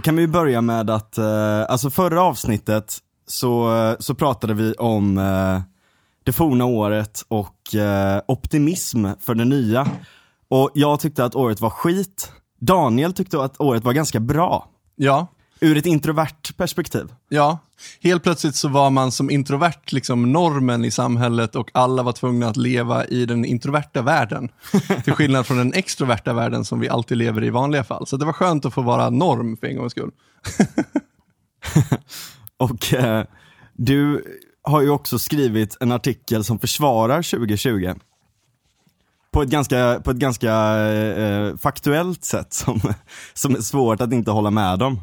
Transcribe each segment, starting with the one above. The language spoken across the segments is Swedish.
Då kan vi börja med att, eh, alltså förra avsnittet så, eh, så pratade vi om eh, det forna året och eh, optimism för det nya. Och jag tyckte att året var skit. Daniel tyckte att året var ganska bra. Ja, Ur ett introvert perspektiv. ja. Helt plötsligt så var man som introvert liksom normen i samhället och alla var tvungna att leva i den introverta världen. Till skillnad från den extroverta världen som vi alltid lever i i vanliga fall. Så det var skönt att få vara norm för en gångs skull. Och eh, du har ju också skrivit en artikel som försvarar 2020. På ett ganska, på ett ganska eh, faktuellt sätt som, som är svårt att inte hålla med om.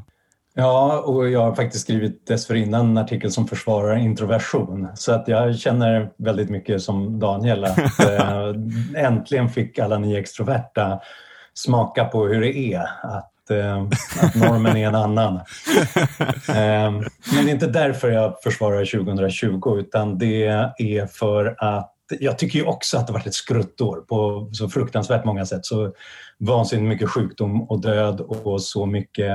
Ja, och jag har faktiskt skrivit dessförinnan en artikel som försvarar introversion. Så att jag känner väldigt mycket som Daniel att eh, äntligen fick alla ni extroverta smaka på hur det är att, eh, att normen är en annan. Eh, men det är inte därför jag försvarar 2020 utan det är för att jag tycker ju också att det varit ett skruttår på så fruktansvärt många sätt. Så vansinnigt mycket sjukdom och död och så mycket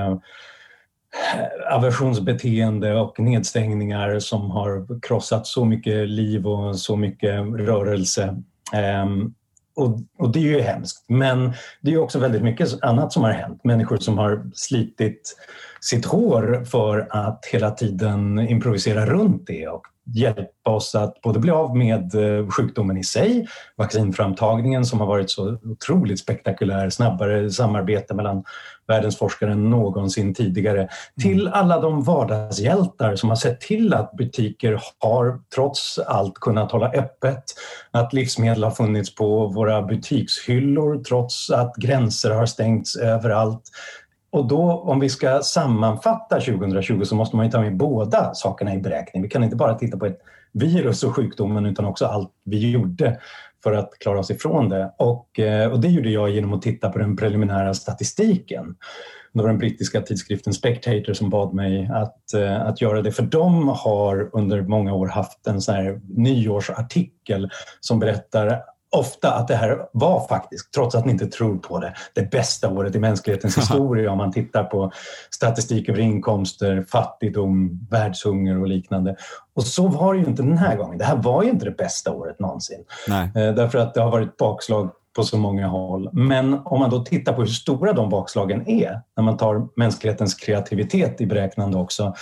aversionsbeteende och nedstängningar som har krossat så mycket liv och så mycket rörelse. Ehm, och, och det är ju hemskt. Men det är också väldigt mycket annat som har hänt. Människor som har slitit sitt hår för att hela tiden improvisera runt det och hjälpa oss att både bli av med eh, sjukdomen i sig, vaccinframtagningen som har varit så otroligt spektakulär, snabbare samarbete mellan världens forskare än någonsin tidigare, till alla de vardagshjältar som har sett till att butiker har trots allt kunnat hålla öppet, att livsmedel har funnits på våra butikshyllor trots att gränser har stängts överallt. Och då, om vi ska sammanfatta 2020 så måste man ju ta med båda sakerna i beräkning. Vi kan inte bara titta på ett virus och sjukdomen utan också allt vi gjorde för att klara oss ifrån det. Och, eh, och det gjorde jag genom att titta på den preliminära statistiken. Det var den brittiska tidskriften Spectator som bad mig att, eh, att göra det. För de har under många år haft en sån här nyårsartikel som berättar ofta att det här var faktiskt, trots att ni inte tror på det, det bästa året i mänsklighetens historia om man tittar på statistik över inkomster, fattigdom, världshunger och liknande. Och så var det ju inte den här gången. Det här var ju inte det bästa året någonsin. Nej. Eh, Därför att det har varit bakslag på så många håll. Men om man då tittar på hur stora de bakslagen är, när man tar mänsklighetens kreativitet i beräknande också,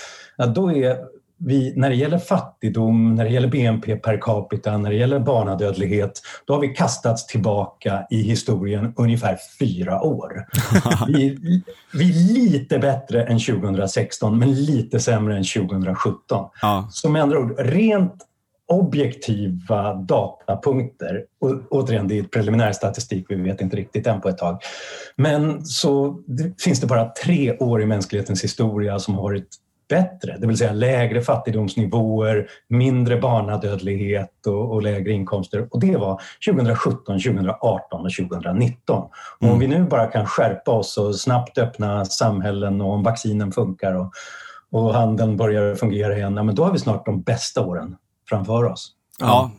då är vi, när det gäller fattigdom, när det gäller BNP per capita, när det gäller barnadödlighet, då har vi kastats tillbaka i historien ungefär fyra år. vi, vi är lite bättre än 2016, men lite sämre än 2017. Ja. Så med andra ord, rent objektiva datapunkter, och återigen det är preliminär statistik, vi vet inte riktigt än på ett tag, men så det, finns det bara tre år i mänsklighetens historia som har varit bättre, det vill säga lägre fattigdomsnivåer, mindre barnadödlighet och, och lägre inkomster. Och det var 2017, 2018 och 2019. Och om Mm. vi nu bara kan skärpa oss och snabbt öppna samhällen och om vaccinen funkar och, och handeln börjar fungera igen, ja, men då har vi snart de bästa åren framför oss. Ja.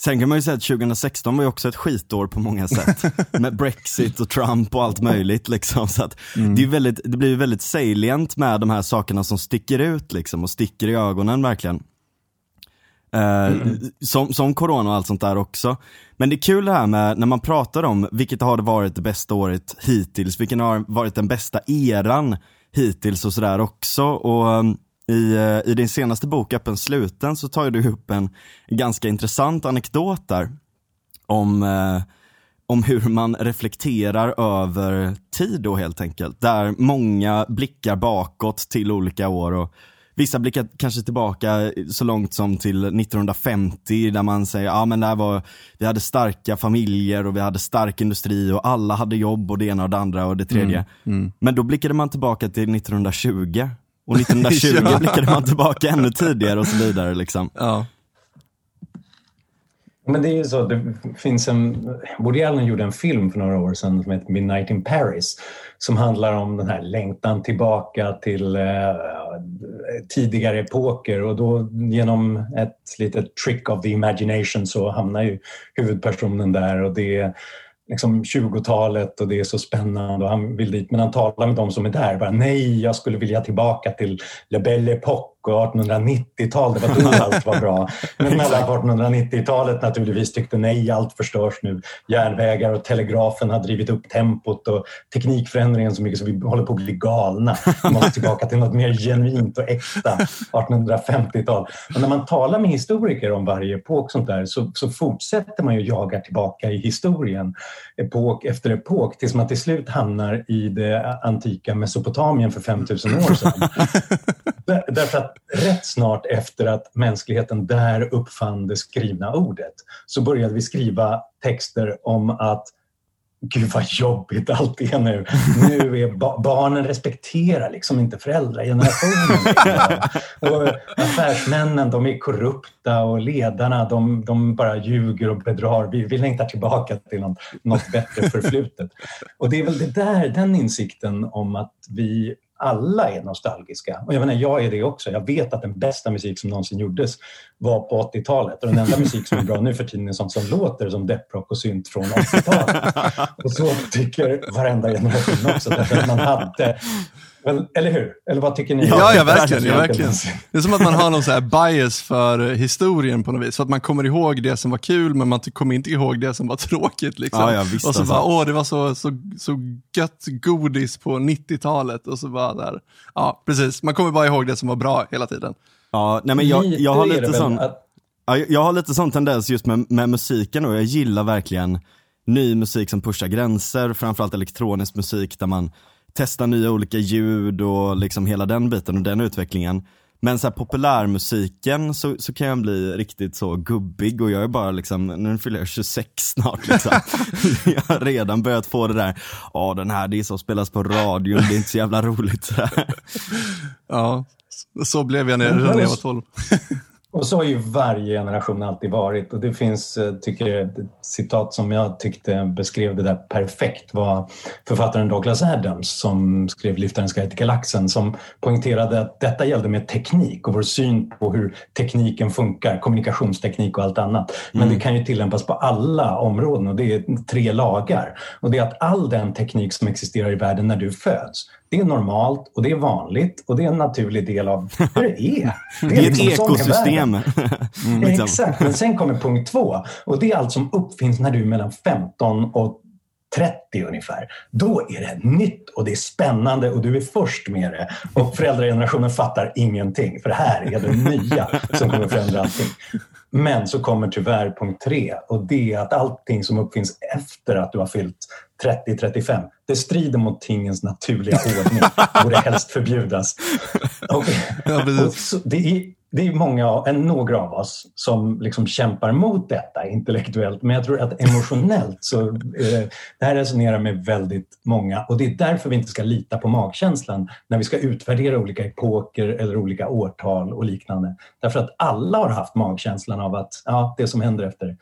Sen kan man ju säga att 2016 var ju också ett skitår på många sätt. med Brexit och Trump och allt möjligt liksom. Så att det, är väldigt, det blir väldigt salient med de här sakerna som sticker ut liksom och sticker i ögonen verkligen. Eh, som, som corona och allt sånt där också. Men det är kul det här med när man pratar om vilket har varit det bästa året hittills, vilken har varit den bästa eran hittills och sådär också. Och um, i, eh, i din senaste bok Öppen sluten så tar du upp en ganska intressant anekdot där. Om, eh, om hur man reflekterar över tid då helt enkelt. Där många blickar bakåt till olika år och Vissa blickar kanske tillbaka så långt som till 1950 där man säger, ja men det här var, vi hade starka familjer och vi hade stark industri och alla hade jobb och det ena och det andra och det tredje. Men då blickade man tillbaka till 1920 och 1920 Ja. blickade man tillbaka ännu tidigare och så vidare liksom. Ja. Men det är ju så, det finns en... Woody Allen gjorde en film för några år sedan som heter Midnight in Paris som handlar om den här längtan tillbaka till eh, tidigare epoker och då genom ett litet trick of the imagination så hamnar ju huvudpersonen där och det liksom 20-talet och det är så spännande och han vill dit. Men han talar med de som är där. Bara, Nej, jag skulle vilja tillbaka till La Belle Époque och 1890-tal. Det var då allt var bra. Men alla på 1890-talet naturligtvis tyckte nej, allt förstörs nu. Järnvägar och telegrafen har drivit upp tempot och teknikförändringen så mycket så vi håller på att bli galna. Vi måste tillbaka till något mer genuint och äkta 1850-tal. Och när man talar med historiker om varje epok sånt där så, så fortsätter man ju jaga tillbaka i historien epok efter epok tills man till slut hamnar i det antika Mesopotamien för 5000 år sedan. Därför att rätt snart efter att mänskligheten där uppfann det skrivna ordet så började vi skriva texter om att Gud vad jobbigt allt är nu. Nu är ba barnen respekterar liksom inte föräldragenerationen. och affärsmännen de är korrupta och ledarna de, de bara ljuger och bedrar. Vi, vi längtar tillbaka till något, något bättre förflutet. Och det är väl det där, den insikten om att vi alla är nostalgiska. Och jag, menar, jag är det också. Jag vet att den bästa musik som någonsin gjordes var på 80-talet. Och den enda musik som är bra nu för tiden är sånt som låter som depprock och synt från 80-talet. Och så tycker varenda generation också. Därför att man hade eller hur? Eller vad tycker ni? Ja, ja verkligen. Ja, verkligen. Det är som att man har någon så bias för historien på något vis. Så att man kommer ihåg det som var kul, men man kommer inte ihåg det som var tråkigt. Liksom. Ja, ja, visst, och så alltså. bara, åh, det var så, så, så gött godis på 90-talet. Och så bara där. Ja, precis. Man kommer bara ihåg det som var bra hela tiden. Ja, nej men jag, jag har lite sån... Ja, jag har lite sån tendens just med, med musiken och jag gillar verkligen ny musik som pushar gränser, framförallt elektronisk musik där man testa nya olika ljud och liksom hela den biten och den utvecklingen. Men så här, populärmusiken så, så kan jag bli riktigt så gubbig och jag är bara liksom, nu fyller jag 26 snart liksom. jag har redan börjat få det där, ja den här det är som spelas på radion, det är inte så jävla roligt. ja, så blev jag när, när jag var 12. Och så har ju varje generation alltid varit och det finns, eh, tycker jag, ett citat som jag tyckte beskrev det där perfekt var författaren Douglas Adams som skrev Lyftarens guide till galaxen som poängterade att detta gällde med teknik och vår syn på hur tekniken funkar, kommunikationsteknik och allt annat. Men mm. det kan ju tillämpas på alla områden och det är tre lagar. Och det är att all den teknik som existerar i världen när du föds det är normalt och det är vanligt och det är en naturlig del av hur det är. Det är, det är liksom ett ekosystem. Mm, liksom. Exakt, men sen kommer punkt två och det är allt som uppfinns när du är mellan 15 och 30 ungefär. Då är det nytt och det är spännande och du är först med det. Och föräldragenerationen fattar ingenting för här är det nya som kommer förändra allting. Men så kommer tyvärr punkt tre och det är att allting som uppfinns efter att du har fyllt 30-35, det strider mot tingens naturliga ordning och borde helst förbjudas. Och, och så, det, är, det är många, några av oss som liksom kämpar mot detta intellektuellt men jag tror att emotionellt så eh, det här resonerar med väldigt många och det är därför vi inte ska lita på magkänslan när vi ska utvärdera olika epoker eller olika årtal och liknande. Därför att alla har haft magkänslan av att ja, det som händer efter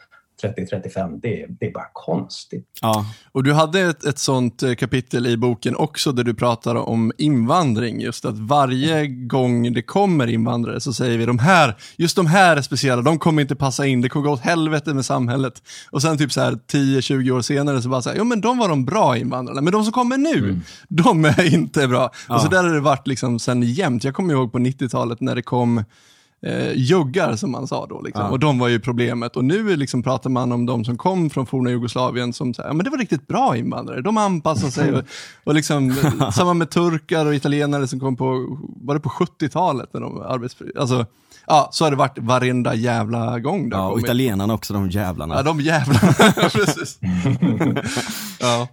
30-35, det, det, är bara konstigt. Ja. Och du hade ett, ett sånt eh, kapitel i boken också där du pratar om invandring. Just att varje gång det kommer invandrare så säger vi de här, just de här är speciella, de kommer inte passa in, det kommer gå åt helvete med samhället. Och sen typ så här 10-20 år senare så bara så här, ja men de var de bra invandrarna, men de som kommer nu, mm. de är inte bra. Ja. Och så där har det varit liksom sen jämt. Jag kommer ihåg på 90-talet när det kom eh, juggar som man sa då. Liksom. Ja. Och de var ju problemet. Och nu liksom pratar man om de som kom från forna Jugoslavien som säger, ja men det var riktigt bra invandrare. De anpassade sig. och, och liksom, samma med turkar och italienare som kom på, var det på 70-talet? När de arbetsfri, alltså, Ja, så har det varit varenda jävla gång. Ja, och italienarna också, de jävlarna. Ja, de jävlarna. Precis. ja.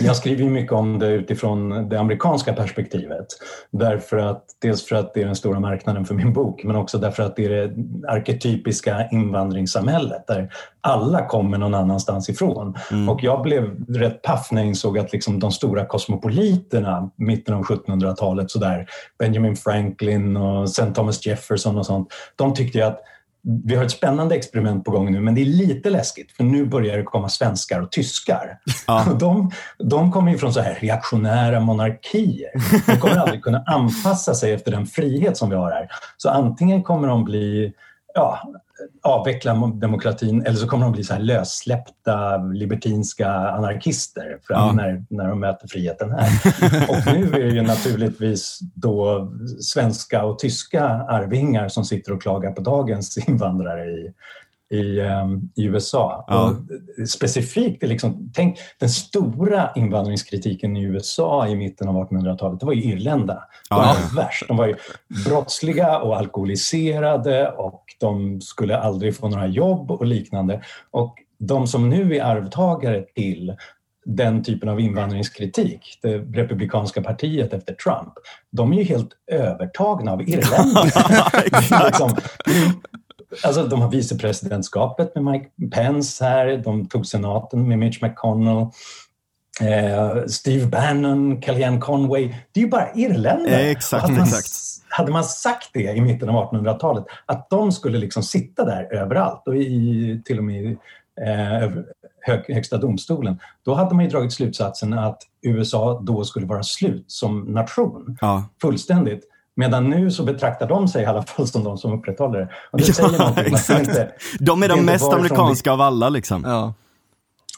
Jag skriver mycket om det utifrån det amerikanska perspektivet. Därför att, dels för att det är den stora marknaden för min bok men också därför att det är det arketypiska invandringssamhället där alla kommer någon annanstans ifrån. Mm. Och jag blev rätt paff när jag insåg att liksom de stora kosmopoliterna mitten av 1700-talet, sådär, Benjamin Franklin och St. Thomas Jefferson och sånt, de tyckte att vi har ett spännande experiment på gång nu, men det är lite läskigt för nu börjar det komma svenskar och tyskar. Ja. De, de kommer ju från så här reaktionära monarkier. De kommer aldrig kunna anpassa sig efter den frihet som vi har här. Så antingen kommer de bli ja, avveckla demokratin eller så kommer de bli så här lössläppta libertinska anarkister fram ja. när, när de möter friheten här. Och nu är det ju naturligtvis då svenska och tyska arvingar som sitter och klagar på dagens invandrare i, i, um, i USA. Ja. Och specifikt, liksom, tänk den stora invandringskritiken i USA i mitten av 1800-talet, det var ju irländarna. De ja. var värst. De var ju brottsliga och alkoholiserade och de skulle aldrig få några jobb och liknande. Och de som nu är arvtagare till den typen av invandringskritik, det republikanska partiet efter Trump, de är ju helt övertagna av irländarna. liksom, Alltså, de har vicepresidentskapet med Mike Pence här, de tog senaten med Mitch McConnell. Eh, Steve Bannon, Kellyanne Conway. Det är ju bara irländare. Eh, exakt, hade, man, exakt. hade man sagt det i mitten av 1800-talet, att de skulle liksom sitta där överallt och i, till och med i eh, hög, Högsta domstolen, då hade man ju dragit slutsatsen att USA då skulle vara slut som nation. Ja. Fullständigt. Medan nu så betraktar de sig i alla fall som de som upprätthåller det. Och det ja, exakt. Inte, de är de mest amerikanska vi... av alla. Liksom. Ja.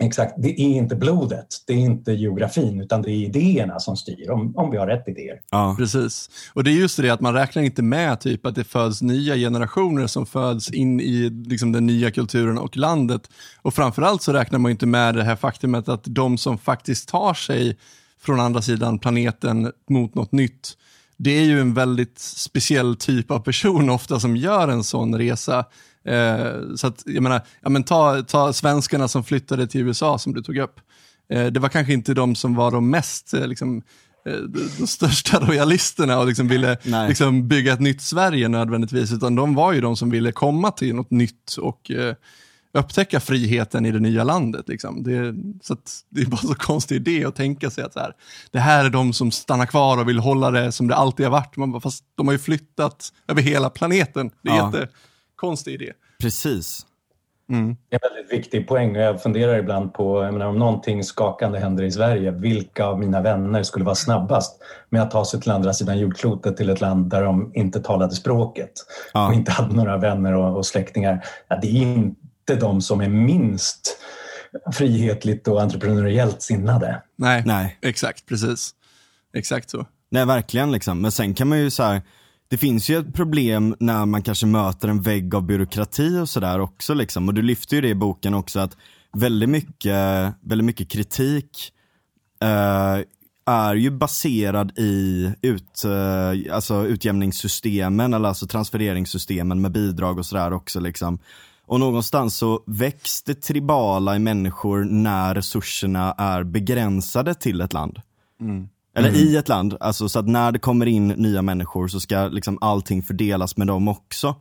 Exakt, det är inte blodet, det är inte geografin, utan det är idéerna som styr, om, om vi har rätt idéer. Ja, precis. Och det är just det att man räknar inte med typ att det föds nya generationer som föds in i liksom, den nya kulturen och landet. Och framförallt så räknar man inte med det här faktumet att de som faktiskt tar sig från andra sidan planeten mot något nytt, det är ju en väldigt speciell typ av person ofta som gör en sån resa. Eh, så att, jag menar, ja, men ta, ta svenskarna som flyttade till USA som du tog upp. Eh, det var kanske inte de som var de mest eh, liksom, eh, de största royalisterna och liksom ville liksom, bygga ett nytt Sverige nödvändigtvis, utan de var ju de som ville komma till något nytt och eh, upptäcka friheten i det nya landet. Liksom. Det, så det är bara så konstig idé att tänka sig att så här, det här är de som stannar kvar och vill hålla det som det alltid har varit. Man bara, fast de har ju flyttat över hela planeten. Det är ja. jättekonstig idé. Precis. Mm. Det är en väldigt viktig poäng och jag funderar ibland på, menar, om någonting skakande händer i Sverige, vilka av mina vänner skulle vara snabbast med att ta sig till andra sidan jordklotet till ett land där de inte talade språket ja. och inte hade några vänner och, och släktingar? Ja, det är inte inte de som är minst frihetligt och entreprenöriellt sinnade. Nej, Nej. exakt, precis. Exakt så. Nej, verkligen liksom. Men sen kan man ju så här, det finns ju ett problem när man kanske möter en vägg av byråkrati och sådär också liksom. Och du lyfter ju det i boken också att väldigt mycket, väldigt mycket kritik eh, är ju baserad i ut, eh, alltså utjämningssystemen eller alltså transfereringssystemen med bidrag och sådär också liksom. Och någonstans så väcks det tribala i människor när resurserna är begränsade till ett land. Mm. Eller mm. i ett land, alltså så att när det kommer in nya människor så ska liksom allting fördelas med dem också.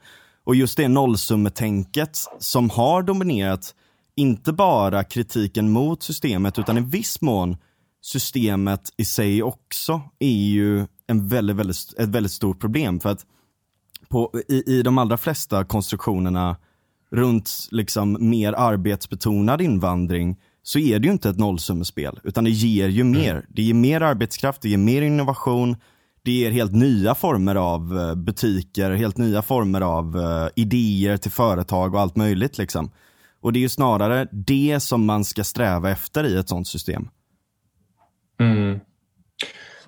Och just det nollsummetänket som har dominerat, inte bara kritiken mot systemet utan i viss mån systemet i sig också, är ju en väldigt, väldigt, ett väldigt stort problem. För att på, i, i de allra flesta konstruktionerna runt liksom mer arbetsbetonad invandring så är det ju inte ett nollsummespel, utan det ger ju mm. mer. Det ger mer arbetskraft, det ger mer innovation, det ger helt nya former av eh, butiker, helt nya former av uh, idéer till företag och allt möjligt. Liksom. Och det är ju snarare det som man ska sträva efter i ett sånt system. Mm.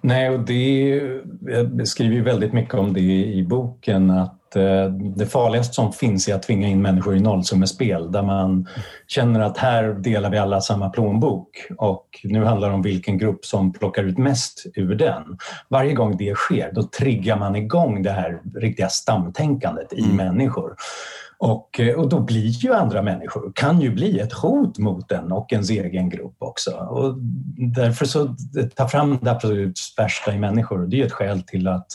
Nej, och det, jag skriver ju väldigt mycket om det i boken, att Eh, det farligaste som finns är att tvinga in människor i nollsummespel där man känner att här delar vi alla samma plånbok och nu handlar det om vilken grupp som plockar ut mest ur den. Varje gång det sker då triggar man igång det här riktiga stamtänkandet i mm. människor. Och, eh, och då blir ju andra människor, kan ju bli ett hot mot en och ens egen grupp också. Och därför så eh, ta fram det absolut värsta i människor. Det är ett skäl till att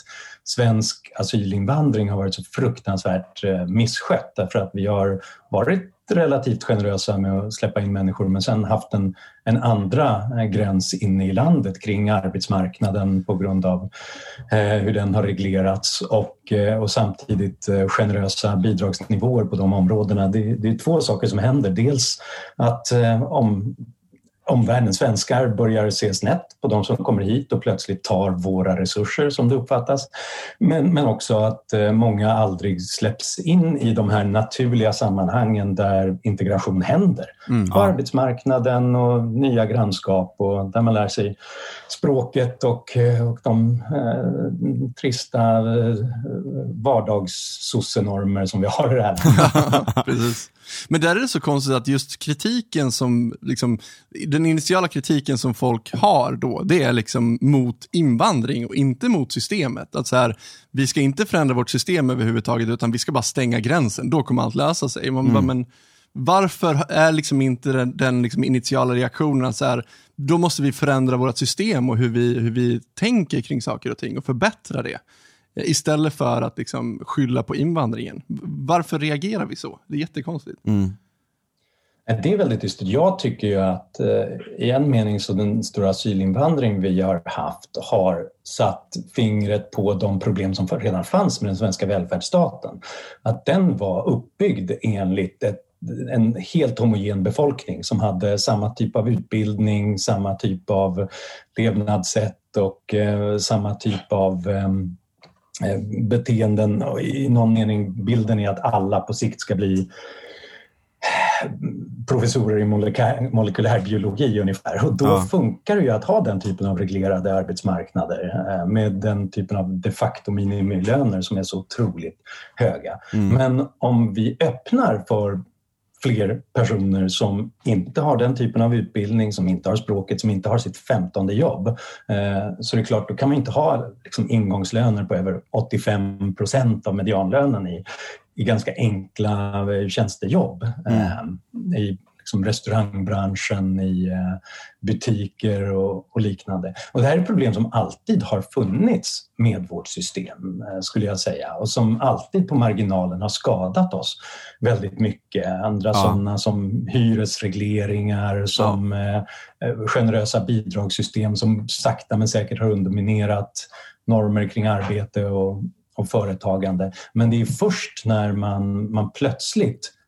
svensk asylinvandring har varit så fruktansvärt eh, misskött därför att vi har varit relativt generösa med att släppa in människor men sen haft en, en andra eh, gräns inne i landet kring arbetsmarknaden på grund av eh, hur den har reglerats och, eh, och samtidigt eh, generösa bidragsnivåer på de områdena. Det, det, är två saker som händer. Dels att eh, om omvärlden, svenskar, börjar se snett på de som kommer hit och plötsligt tar våra resurser som det uppfattas. Men, men också att eh, många aldrig släpps in i de här naturliga sammanhangen där integration händer. Mm, på ja. arbetsmarknaden och nya grannskap och där man lär sig språket och, eh, och de eh, trista eh, vardagssossenormer som vi har här Precis. Men där är det så konstigt att just kritiken som, liksom, den initiala kritiken som folk har då, det är liksom mot invandring och inte mot systemet. Att så här, vi ska inte förändra vårt system överhuvudtaget, utan vi ska bara stänga gränsen, då kommer allt lösa sig. Man, mm. men, varför är liksom inte den, den liksom initiala reaktionen att så här, då måste vi förändra vårt system och hur vi, hur vi tänker kring saker och ting och förbättra det. Istället för att liksom skylla på invandringen. Varför reagerar vi så? Det är jättekonstigt. Mm. Det är väldigt dystert. Jag tycker ju att eh, i en mening så den stora asylinvandring vi har haft har satt fingret på de problem som redan fanns med den svenska välfärdsstaten. Att den var uppbyggd enligt ett en helt homogen befolkning som hade samma typ av utbildning, samma typ av levnadssätt och eh, samma typ av eh, beteenden. I någon mening bilden är att alla på sikt ska bli professorer i molekylär biologi ungefär. Och då ja. funkar det ju att ha den typen av reglerade arbetsmarknader eh, med den typen av de facto minimilöner som är så otroligt höga. Mm. Men om vi öppnar för fler personer som inte har den typen av utbildning, som inte har språket, som inte har sitt femtonde jobb. Eh, så det är klart, då kan man inte ha liksom ingångslöner på över 85 procent av medianlönen i, i ganska enkla eh, tjänstejobb. Mm. I liksom restaurangbranschen, i eh, butiker och, och, liknande. Och det här är problem som alltid har funnits med vårt system, eh, skulle jag säga, och som alltid på marginalen har skadat oss väldigt mycket. Andra ja. sådana som hyresregleringar, som ja. eh, generösa bidragssystem som sakta men säkert har underminerat normer kring arbete och, och företagande. Men det är först när man, man plötsligt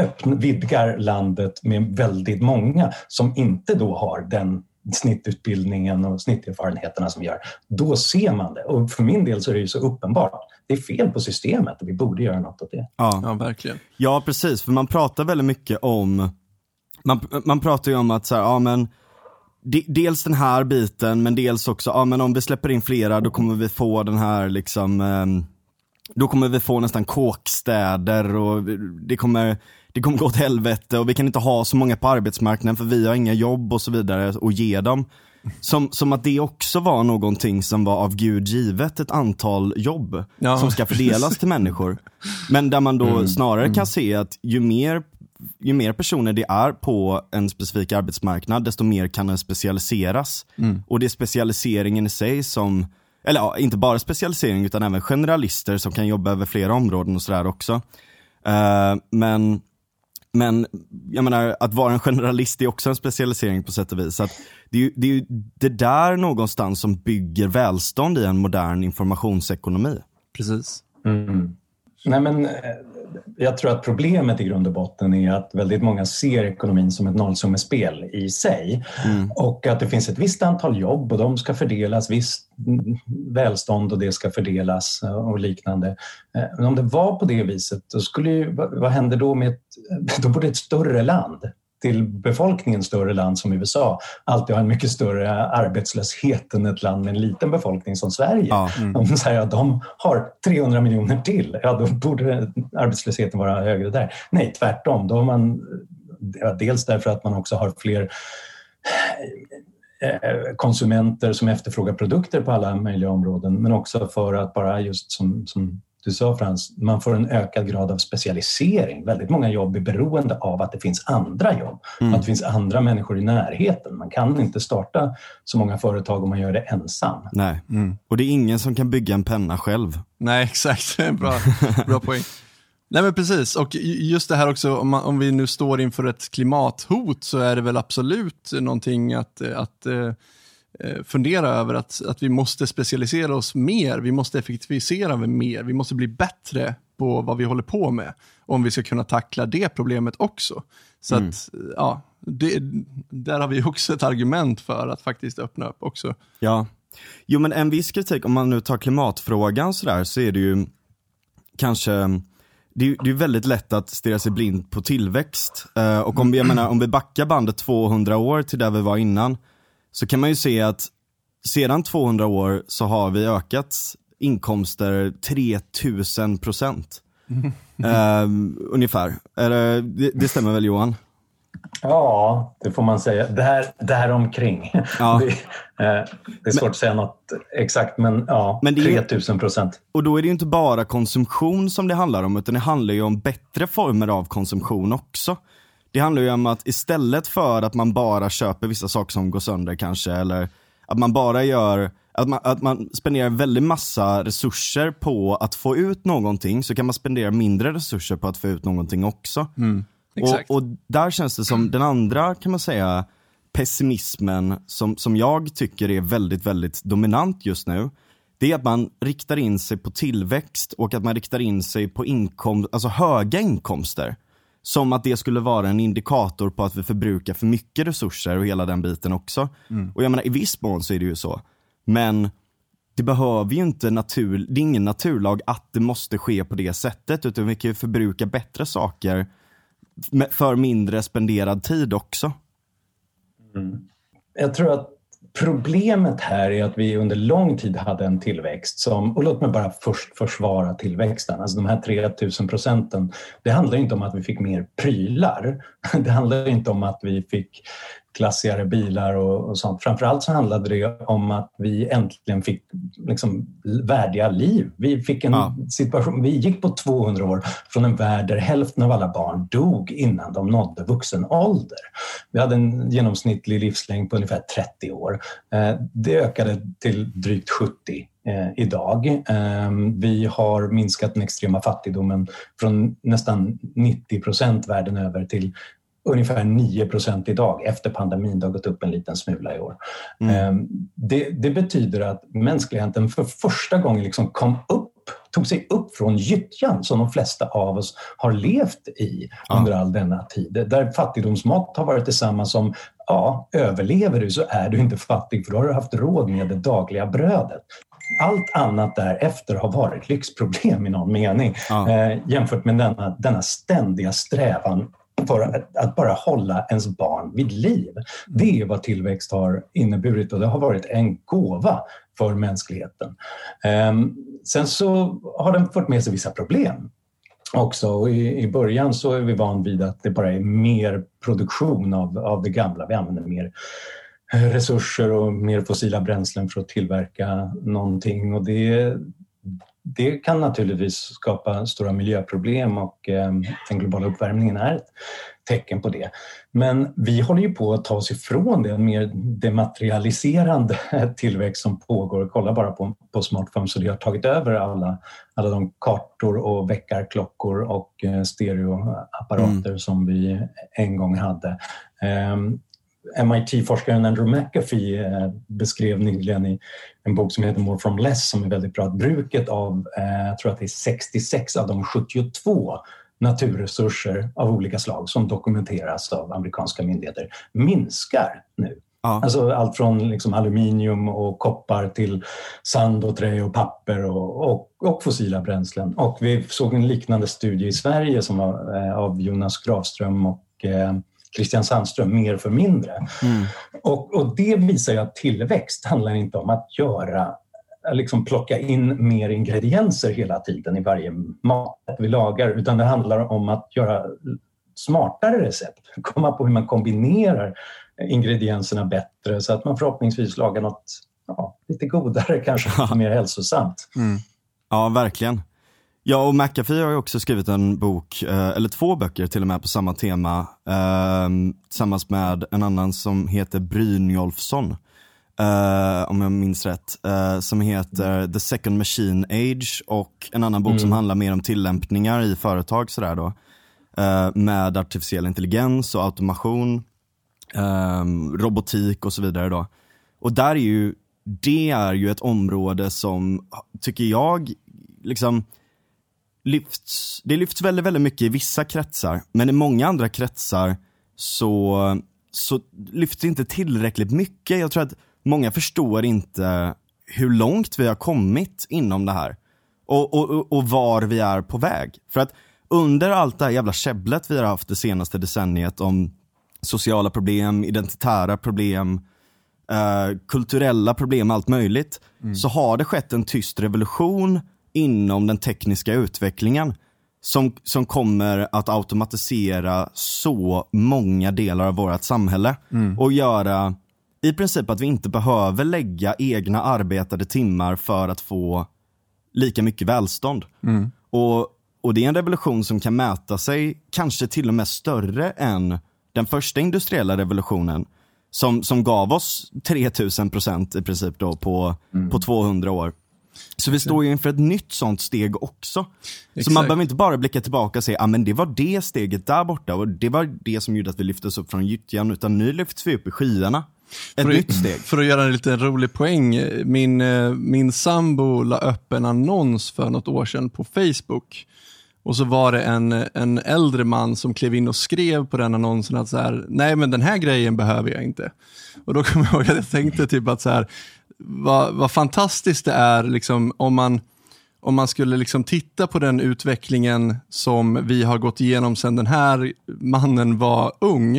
öppna, vidgar landet med väldigt många som inte då har den snittutbildningen och snitterfarenheterna som gör. Då ser man det. Och för min del så är det ju så uppenbart. Det är fel på systemet och vi borde göra något åt det. Ja, ja verkligen. Ja, precis. För man pratar väldigt mycket om, man, man pratar ju om att så här, ja men dels den här biten men dels också, ja men om vi släpper in flera då kommer vi få den här liksom eh, då kommer vi få nästan kåkstäder och det kommer, det kommer gå åt helvete och vi kan inte ha så många på arbetsmarknaden för vi har inga jobb och så vidare att ge dem. Som, som att det också var någonting som var av Gud givet, ett antal jobb ja. som ska fördelas till människor. Men där man då mm. snarare kan mm. se att ju mer, ju mer personer det är på en specifik arbetsmarknad, desto mer kan den specialiseras. Mm. Och det är specialiseringen i sig som eller ja, inte bara specialisering utan även generalister som kan jobba över flera områden och sådär också. Uh, men, men jag menar, att vara en generalist är också en specialisering på sätt och vis. Så att det, är ju, det är ju det där någonstans som bygger välstånd i en modern informationsekonomi. Precis. Mm. Nej, men, eh, jag tror att problemet i grund och botten är att väldigt många ser ekonomin som ett nollsummespel i sig. Mm. Och att det finns ett visst antal jobb och de ska fördelas, visst välstånd och det ska fördelas och liknande. Eh, men om det var på det viset, då skulle ju, vad händer då med ett, då borde ett större land till befolkningen större land som USA alltid har en mycket större arbetslöshet än ett land med en liten befolkning som Sverige. Ja, mm. Om säger att de har 300 miljoner till, ja då borde arbetslösheten vara högre där. Nej, tvärtom. Då har man, dels därför att man också har fler eh, konsumenter som efterfrågar produkter på alla möjliga områden men också för att bara just som, som du sa Frans, man får en ökad grad av specialisering. Väldigt många jobb är beroende av att det finns andra jobb, mm. att det finns andra människor i närheten. Man kan inte starta så många företag om man gör det ensam. Nej, mm. och det är ingen som kan bygga en penna själv. Nej, exakt. Bra, bra poäng. Nej men precis, och just det här också om, man, om vi nu står inför ett klimathot så är det väl absolut någonting att, att eh, fundera över att, att vi måste specialisera oss mer, vi måste effektivisera mer, vi måste bli bättre på vad vi håller på med. Om vi ska kunna tackla det problemet också. Så Mm. att, ja, det, där har vi också ett argument för att faktiskt öppna upp också. Ja. Jo men en viss kritik, om man nu tar klimatfrågan sådär, så är det ju kanske, det är, det är väldigt lätt att stirra sig blind på tillväxt. Eh, och om vi, jag menar, om vi backar bandet 200 år till där vi var innan, så kan man ju se att sedan 200 år så har vi ökat inkomster 3000 procent. Eh, ungefär. Är det, det, stämmer väl Johan? Ja, det får man säga. Där, däromkring. Ja. Det, eh, det är svårt att säga något exakt, men ja, Men är ju- 3000 procent. Och då är det ju inte bara konsumtion som det handlar om, utan det handlar ju om bättre former av konsumtion också. Det handlar ju om att istället för att man bara köper vissa saker som går sönder kanske, eller att man bara gör, att man, att man spenderar väldigt massa resurser på att få ut någonting, så kan man spendera mindre resurser på att få ut någonting också. Exakt. Och, och där känns det som den andra, kan man säga, pessimismen som, som jag tycker är väldigt, väldigt dominant just nu. Det är att man riktar in sig på tillväxt och att man riktar in sig på inkom, alltså höga inkomster. Som att det skulle vara en indikator på att vi förbrukar för mycket resurser och hela den biten också. Och jag menar i viss mån så är det ju så. Men det behöver ju inte natur, det är ingen naturlag att det måste ske på det sättet utan vi kan ju förbruka bättre saker med- för mindre spenderad tid också. Jag tror att problemet här är att vi under lång tid hade en tillväxt som, och låt mig bara först försvara tillväxten, alltså de här 3000 procenten. Det handlar inte om att vi fick mer prylar. Det handlar inte om att vi fick klassigare bilar och, och sånt. Framförallt så handlade det om att vi äntligen fick liksom, värdiga liv. Vi fick en Ja. situation, vi gick på 200 år från en värld där hälften av alla barn dog innan de nådde vuxen ålder. Vi hade en genomsnittlig livslängd på ungefär 30 år. Eh, Det ökade till drygt 70 eh, idag. Eh, Vi har minskat den extrema fattigdomen från nästan 90 procent världen över till ungefär 9 procent idag efter pandemin. Det har gått upp en liten smula i år. Eh, Det, det betyder att mänskligheten för första gången liksom kom upp tog sig upp från gyttjan som de flesta av oss har levt i Ja. under all denna tid. Där fattigdomsmått har varit detsamma som ja, överlever du så är du inte fattig för då har du haft råd med det dagliga brödet. Allt annat därefter har varit lyxproblem i någon mening Ja. eh, jämfört med denna, denna ständiga strävan för att, att bara hålla ens barn vid liv. Det är vad tillväxt har inneburit och det har varit en gåva för mänskligheten. Ehm, sen så har den fört med sig vissa problem också. Och I, I början så är vi van vid att det bara är mer produktion av, av det gamla. Vi använder mer resurser och mer fossila bränslen för att tillverka någonting. Och det, det kan naturligtvis skapa stora miljöproblem och eh, den globala uppvärmningen är ett tecken på det. Men vi håller ju på att ta oss ifrån det mer dematerialiserande tillväxt som pågår. Kolla bara på, på smartphones och det har tagit över alla, alla de kartor och väckarklockor och eh, stereoapparater som vi en gång hade. Ehm, MIT-forskaren Andrew McAfee eh, beskrev nyligen i en bok som heter More from less som är väldigt bra att bruket av, eh, jag tror att det är 66 av de 72 naturresurser av olika slag som dokumenteras av amerikanska myndigheter minskar nu. Ja. Alltså allt från liksom aluminium och koppar till sand och trä och papper och, och, och fossila bränslen. Och vi såg en liknande studie i Sverige som var eh, av Jonas Gravström och Christian Sandström, Mer för mindre. Mm. Och, och det visar ju att tillväxt handlar inte om att göra liksom plocka in mer ingredienser hela tiden i varje mat vi lagar utan det handlar om att göra smartare recept. Komma på hur man kombinerar ingredienserna bättre så att man förhoppningsvis lagar något ja, lite godare, kanske lite mer hälsosamt. Ja, verkligen. Ja, och McAfee har ju också skrivit en bok, eh, eller två böcker till och med på samma tema, eh, tillsammans med en annan som heter Brynjolfsson, eh, om jag minns rätt, eh, som heter The Second Machine Age och en annan bok som handlar mer om tillämpningar i företag sådär då, med artificiell intelligens och automation, eh, robotik och så vidare då. Och där är ju, det är ju ett område som, tycker jag, liksom lyfts, det lyfts väldigt, väldigt mycket i vissa kretsar, men i många andra kretsar så, så lyfts det inte tillräckligt mycket. Jag tror att många förstår inte hur långt vi har kommit inom det här. Och, och, och var vi är på väg. För att under allt det här jävla käbblet vi har haft det senaste decenniet om sociala problem, identitära problem, eh, kulturella problem, allt möjligt. Mm. Så har det skett en tyst revolution inom den tekniska utvecklingen som, som kommer att automatisera så många delar av vårt samhälle mm. och göra i princip att vi inte behöver lägga egna arbetade timmar för att få lika mycket välstånd. Mm. Och, och det är en revolution som kan mäta sig kanske till och med större än den första industriella revolutionen som, som gav oss 3000 procent i princip då på, mm. på 200 år. Så vi står ju inför ett nytt sånt steg också. Exakt. Så man behöver inte bara blicka tillbaka och säga, ah, men det var det steget där borta och det var det som gjorde att vi lyftes upp från gyttjan, utan nu lyfts vi upp i skyarna. Ett för nytt steg. För att göra en lite rolig poäng, min, eh, min sambo la upp en annons för något år sedan på Facebook. Och så var det en, en äldre man som klev in och skrev på den annonsen att så här, nej men den här grejen behöver jag inte. Och då kommer jag ihåg att jag tänkte typ att så här, vad, vad fantastiskt det är liksom, om man om man skulle liksom titta på den utvecklingen som vi har gått igenom sedan den här mannen var ung,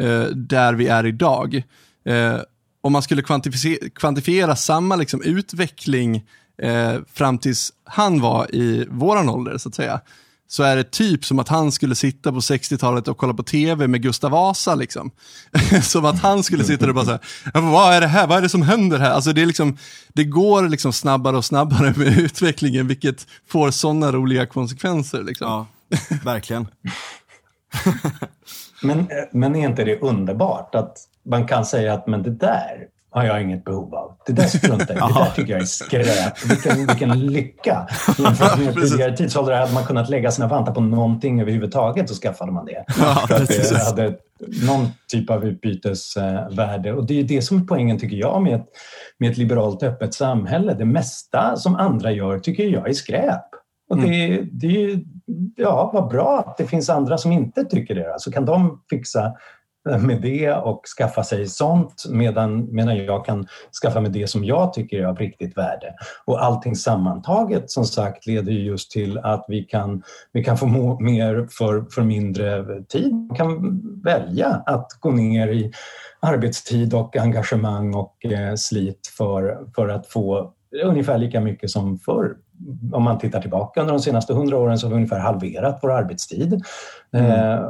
eh, där vi är idag. Eh, om man skulle kvantifiera, kvantifiera samma liksom utveckling eh, fram tills han var i våran ålder, så att säga, så är det typ som att han skulle sitta på 60-talet och kolla på tv med Gustav Vasa. Liksom. som att han skulle sitta där och bara säga, vad är det här, vad är det som händer här? Alltså det, är liksom, det går liksom snabbare och snabbare med utvecklingen, vilket får sådana roliga konsekvenser. Liksom. Ja, verkligen. men, men är inte det underbart att man kan säga att men det där har jag inget behov av. Det där struntar jag Det där tycker jag är skräp. Vilken, vilken lycka! Jämfört med tidigare tidsåldrar hade man kunnat lägga sina vantar på någonting överhuvudtaget och skaffade man det. Ja, det hade någon typ av utbytesvärde. Och det är det som är poängen, tycker jag, med ett, med ett liberalt öppet samhälle. Det mesta som andra gör tycker jag är skräp. Och det, mm. det, ja, vad bra att det finns andra som inte tycker det. Så kan de fixa med det och skaffa sig sånt medan, medan jag kan skaffa mig det som jag tycker är av riktigt värde. Och allting sammantaget som sagt leder just till att vi kan, vi kan få mer för, för mindre tid. Man kan välja att gå ner i arbetstid och engagemang och eh, slit för, för att få ungefär lika mycket som förr om man tittar tillbaka under de senaste hundra åren så har vi ungefär halverat vår arbetstid. Mm. Eh,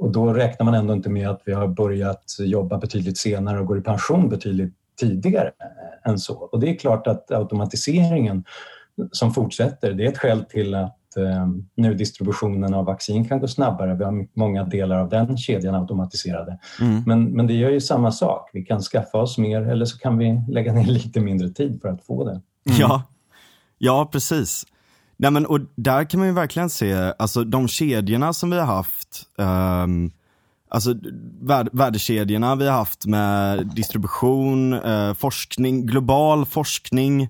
och då räknar man ändå inte med att vi har börjat jobba betydligt senare och går i pension betydligt tidigare än så. Och det är klart att automatiseringen som fortsätter, det är ett skäl till att eh, nu distributionen av vaccin kan gå snabbare. Vi har många delar av den kedjan automatiserade. Mm. Men, men det gör ju samma sak. Vi kan skaffa oss mer eller så kan vi lägga ner lite mindre tid för att få det. Mm. Ja, Ja, precis. Nej, men, och där kan man ju verkligen se, alltså de kedjorna som vi har haft, um, alltså värdekedjorna vi har haft med distribution, uh, forskning, global forskning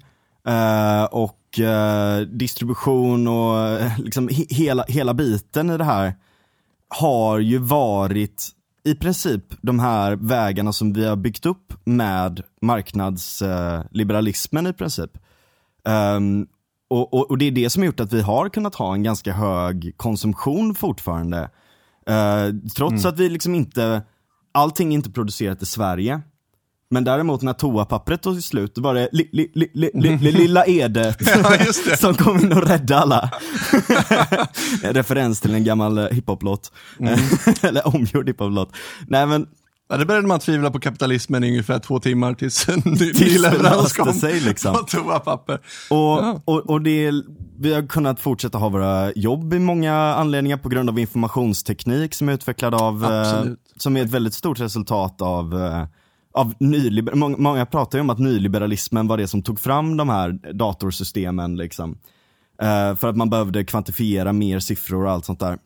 uh, och uh, distribution och liksom he hela, hela biten i det här har ju varit i princip de här vägarna som vi har byggt upp med marknadsliberalismen i princip. Um, och, och, och, det är det som har gjort att vi har kunnat ha en ganska hög konsumtion fortfarande. Uh, trots mm. att vi liksom inte, allting är inte producerat i Sverige. Men däremot när toapappret tog slut, då var det li, li, li, li, li, li, lilla Edet ja, som kom in och räddade alla. Referens till en gammal hiphop-låt. Mm. Eller omgjord hiphop-låt. Nej men Ja, det började man tvivla på kapitalismen i ungefär två timmar tills en ny, tills leverans kom sig liksom. på toapapper. Och, ja. och, och det, vi har kunnat fortsätta ha våra jobb i många anledningar på grund av informationsteknik som är utvecklad av, eh, som är ett väldigt stort resultat av eh, av nyliber många, många pratar ju om att nyliberalismen var det som tog fram de här datorsystemen. Liksom. Uh, för att man behövde kvantifiera mer siffror och allt sånt där.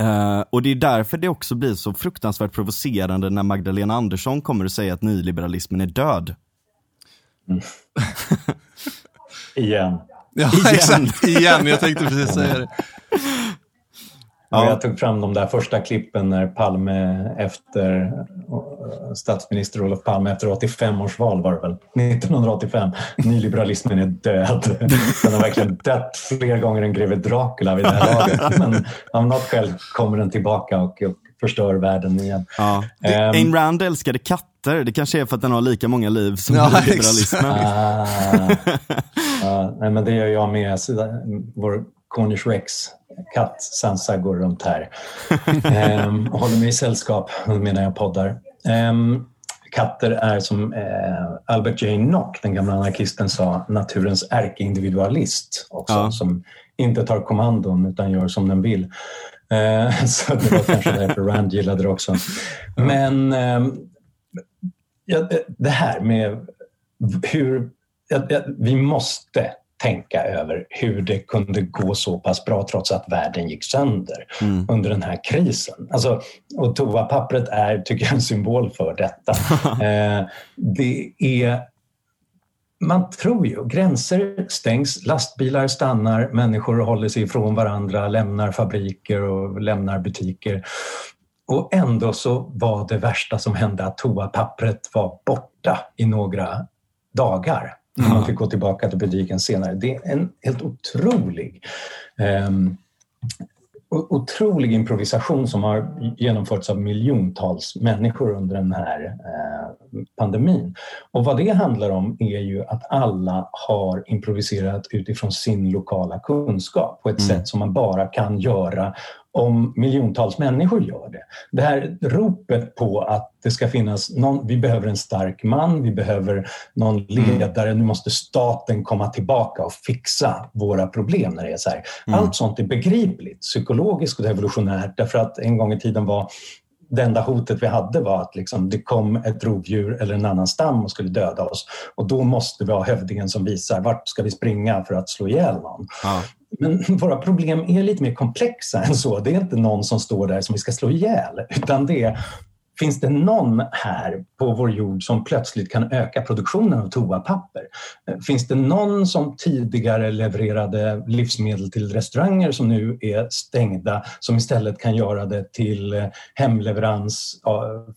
Uh, och det är därför det också blir så fruktansvärt provocerande när Magdalena Andersson kommer och säger att nyliberalismen är död. Mm. Igen. Ja, Igen. exakt. Igen, jag tänkte precis säga det. Ja. Ja. Jag tog fram de där första klippen när Palme efter eh, statsminister Olof Palme efter 85 års val var det väl, 1985. Nyliberalismen är död. Den har verkligen dött fler gånger än greve Dracula vid det här laget. Men av något skäl kommer den tillbaka och, förstör världen igen. Ja. Ehm. Ayn Rand älskade katter, det kanske är för att den har lika många liv som Ja, liberalismen. Ah, ja, nej, men det gör jag med. Så, Vår Cornish Rex katt Sansa går runt här ehm, och håller mig i sällskap medan jag poddar. Ehm, katter är som eh, Albert J. Nock, den gamla anarkisten, sa, naturens ärkeindividualist också, Ja. som inte tar kommandon utan gör som den vill. Eh, så det var kanske därför Rand gillade det också. Men ehm, ja, det- här med hur... ja, Vi måste tänka över hur det kunde gå så pass bra trots att världen gick sönder Mm. under den här krisen. Alltså, och toapappret är, tycker jag, en symbol för detta. eh, det är... Man tror ju, gränser stängs, lastbilar stannar, människor håller sig ifrån varandra, lämnar fabriker och lämnar butiker. Och ändå så var det värsta som hände att toapappret var borta i några dagar. Man fick gå tillbaka till butiken senare. Det är en helt otrolig o- otrolig improvisation som har genomförts av miljontals människor under den här eh, pandemin. Och vad det handlar om är ju att alla har improviserat utifrån sin lokala kunskap på ett sätt som man bara kan göra om miljontals människor gör det. Det här ropet på att det ska finnas någon, vi behöver en stark man, vi behöver någon ledare, nu måste staten komma tillbaka och fixa våra problem när det är så här. Allt sånt är begripligt, psykologiskt och evolutionärt därför att en gång i tiden var det enda hotet vi hade var att liksom, det kom ett rovdjur eller en annan stam och skulle döda oss. Och då måste vi ha hövdingen som visar vart ska vi springa för att slå ihjäl någon. Ja. Men våra problem är lite mer komplexa än så. Det är inte någon som står där som vi ska slå ihjäl, utan det är Finns det någon här på vår jord som plötsligt kan öka produktionen av toapapper? Finns det någon som tidigare levererade livsmedel till restauranger som nu är stängda som istället kan göra det till eh, hemleverans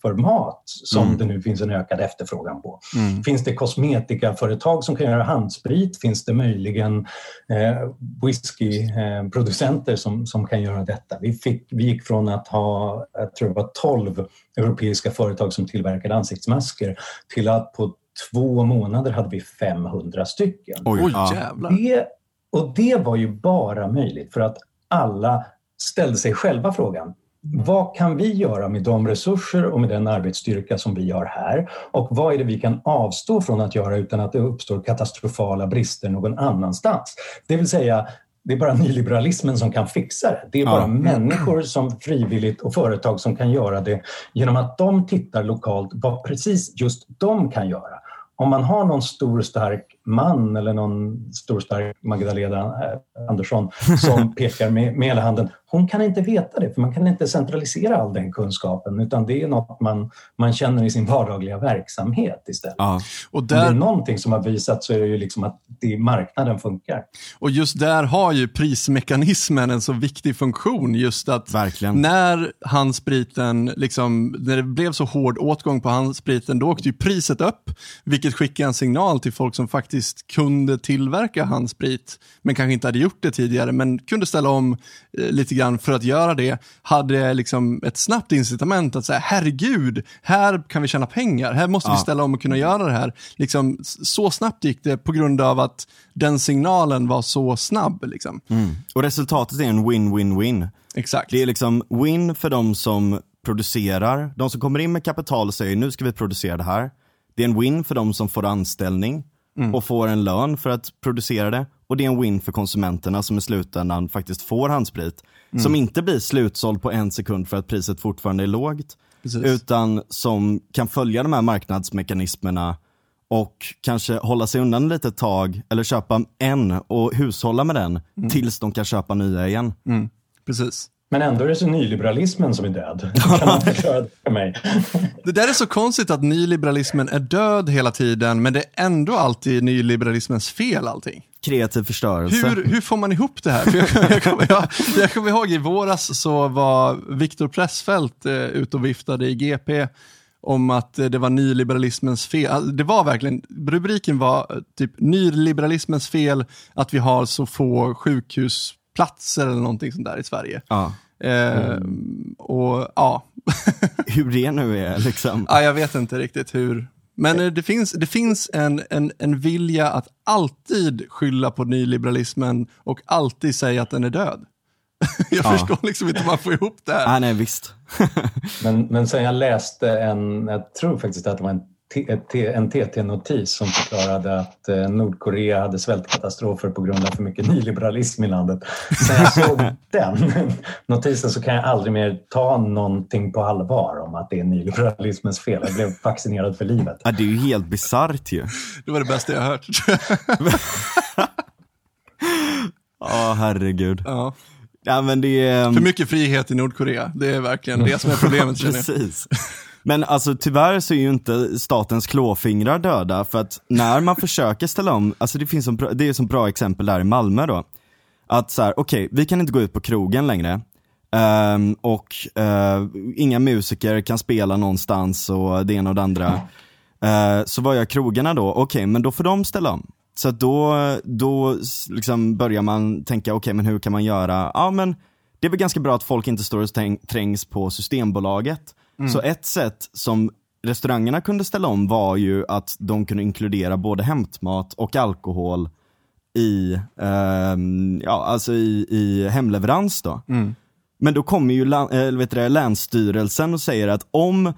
för mat som Mm. det nu finns en ökad efterfrågan på? Mm. Finns det kosmetikaföretag som kan göra handsprit? Finns det möjligen eh, whiskyproducenter som, som kan göra detta? Vi, fick, vi gick från att ha, jag tror det var 12 europeiska företag som tillverkade ansiktsmasker till att på två månader hade vi 500 stycken. Oj, ja. Det, och det var ju bara möjligt för att alla ställde sig själva frågan vad kan vi göra med de resurser och med den arbetsstyrka som vi har här? Och vad är det vi kan avstå från att göra utan att det uppstår katastrofala brister någon annanstans? Det vill säga, det är bara nyliberalismen som kan fixa det. Det är bara Ja. människor som frivilligt och företag som kan göra det genom att de tittar lokalt vad precis just de kan göra. Om man har någon stor stark man eller någon stor stark Magdalena eh, Andersson som pekar med, med hela handen. Hon kan inte veta det för man kan inte centralisera all den kunskapen utan det är något man, man känner i sin vardagliga verksamhet istället. Ja. Och, Om det är där, någonting som har visat så är det ju liksom att det, marknaden funkar. och just där har ju prismekanismen en så viktig funktion. Just att Verkligen. när handspriten, liksom, när det blev så hård åtgång på handspriten, då åkte ju priset upp, vilket skickade en signal till folk som faktiskt kunde tillverka handsprit, men kanske inte hade gjort det tidigare, men kunde ställa om eh, lite grann för att göra det, hade liksom ett snabbt incitament att säga, herregud, här kan vi tjäna pengar, här måste vi Ja. ställa om och kunna göra det här. Liksom, så snabbt gick det på grund av att den signalen var så snabb. Liksom. Mm. Och resultatet är en win-win-win. Exakt. Det är liksom win för de som producerar, de som kommer in med kapital och säger nu ska vi producera det här. Det är en win för de som får anställning och får en lön för att producera det. Och det är en win för konsumenterna som i slutändan faktiskt får handsprit. Som inte blir slutsåld på en sekund för att priset fortfarande är lågt. Precis. Utan som kan följa de här marknadsmekanismerna och kanske hålla sig undan lite ett tag eller köpa en och hushålla med den tills de kan köpa nya igen. Mm, precis. Men ändå är det så nyliberalismen som är död. Kan man förklara det för mig? Det där är så konstigt att nyliberalismen är död hela tiden, men det är ändå alltid nyliberalismens fel allting. Kreativ förstörelse. Hur, hur får man ihop det här? För jag, jag, kommer, jag, jag kommer ihåg i våras så var Viktor Pressfeldt eh, ute och viftade i GP om att eh, det var nyliberalismens fel. Alltså, det var verkligen, rubriken var eh, typ nyliberalismens fel att vi har så få sjukhusplatser eller någonting sånt där i Sverige. Ja. Eh, och ja. Hur det nu är liksom. ja, jag vet inte riktigt hur. Men eh, det finns, det finns en, en, en vilja att alltid skylla på nyliberalismen och alltid säga att den är död. Jag Ja. förstår liksom inte hur man får ihop det här. Ah, nej, visst. Men, men sen jag läste en, jag tror faktiskt att det var en, en TT-notis som förklarade att eh, Nordkorea hade svältkatastrofer på grund av för mycket nyliberalism i landet. Sen jag såg den notisen så kan jag aldrig mer ta någonting på allvar om att det är nyliberalismens fel. Jag blev vaccinerad för livet. Ah, det är ju helt bisarrt ju. Det var det bästa jag hört. Ja, herregud. ja. Ja, men det är... För mycket frihet i Nordkorea. Det är verkligen det som är problemet. Precis. Men alltså tyvärr så är ju inte statens klåfingrar döda för att när man försöker ställa om, alltså det finns som, bra- det är som bra exempel där i Malmö då. Att så här, okej, vi kan inte gå ut på krogen längre. Um, och uh, inga musiker kan spela någonstans och det ena och det andra. Uh, så vad gör krogarna då? Okej, men då får de ställa om. Så att då, då liksom börjar man tänka, okej men hur kan man göra? Ja men det är väl ganska bra att folk inte står och trängs på Systembolaget. Så ett sätt som restaurangerna kunde ställa om var ju att de kunde inkludera både hämtmat och alkohol i, ehm, ja, alltså i, i hemleverans då. Men då kommer ju äh, vet du det, Länsstyrelsen och säger att om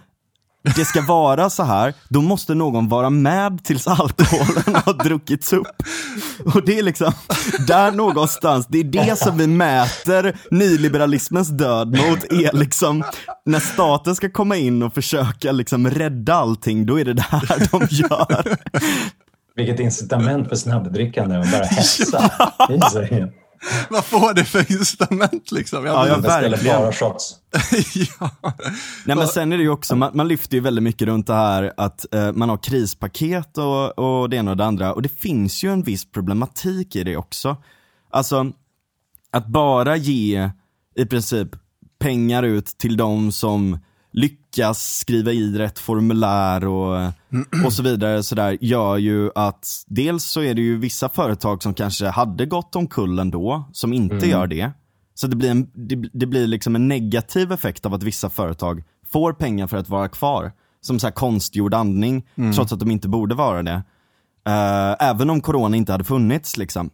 det ska vara så här, då måste någon vara med tills alkoholen har druckits upp. Och det är liksom, där någonstans, det är det som vi mäter nyliberalismens död mot, är liksom, när staten ska komma in och försöka liksom rädda allting, då är det det här de gör. Vilket incitament för snabbdrickande att bara hetsa i sig. Vad får det för incitament liksom? Jag Ja, jag verkligen. bara shots. ja. Nej men sen är det ju också, man, man lyfter ju väldigt mycket runt det här att eh, man har krispaket och, och det ena och det andra och det finns ju en viss problematik i det också. Alltså, att bara ge i princip pengar ut till de som lyckas skriva i rätt formulär och, och så vidare så där, gör ju att dels så är det ju vissa företag som kanske hade gått omkull ändå, som inte gör det. Så det blir, en, det, det blir liksom en negativ effekt av att vissa företag får pengar för att vara kvar. Som så här konstgjord andning, trots att de inte borde vara det. Eh, även om corona inte hade funnits liksom.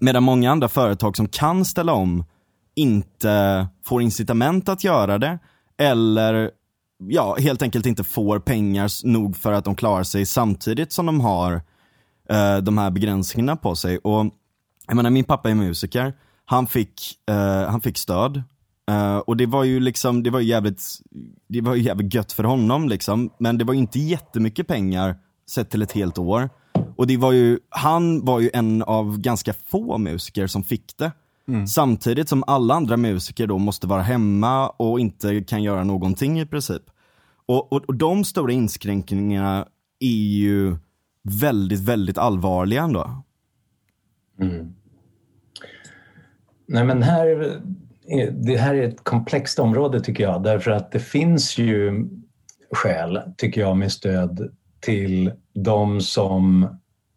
Medan många andra företag som kan ställa om inte får incitament att göra det. Eller ja, helt enkelt inte får pengar nog för att de klarar sig samtidigt som de har eh, de här begränsningarna på sig. Och jag menar, min pappa är musiker. Han fick, eh, han fick stöd. Eh, och det var ju liksom, det var ju jävligt, det var ju jävligt gött för honom liksom. Men det var ju inte jättemycket pengar sett till ett helt år. Och det var ju, han var ju en av ganska få musiker som fick det. Samtidigt som alla andra musiker då måste vara hemma och inte kan göra någonting i princip. Och, och, och de stora inskränkningarna är ju väldigt, väldigt allvarliga ändå. Nej, men här, är- det här är ett komplext område tycker jag därför att det finns ju skäl, tycker jag, med stöd till de som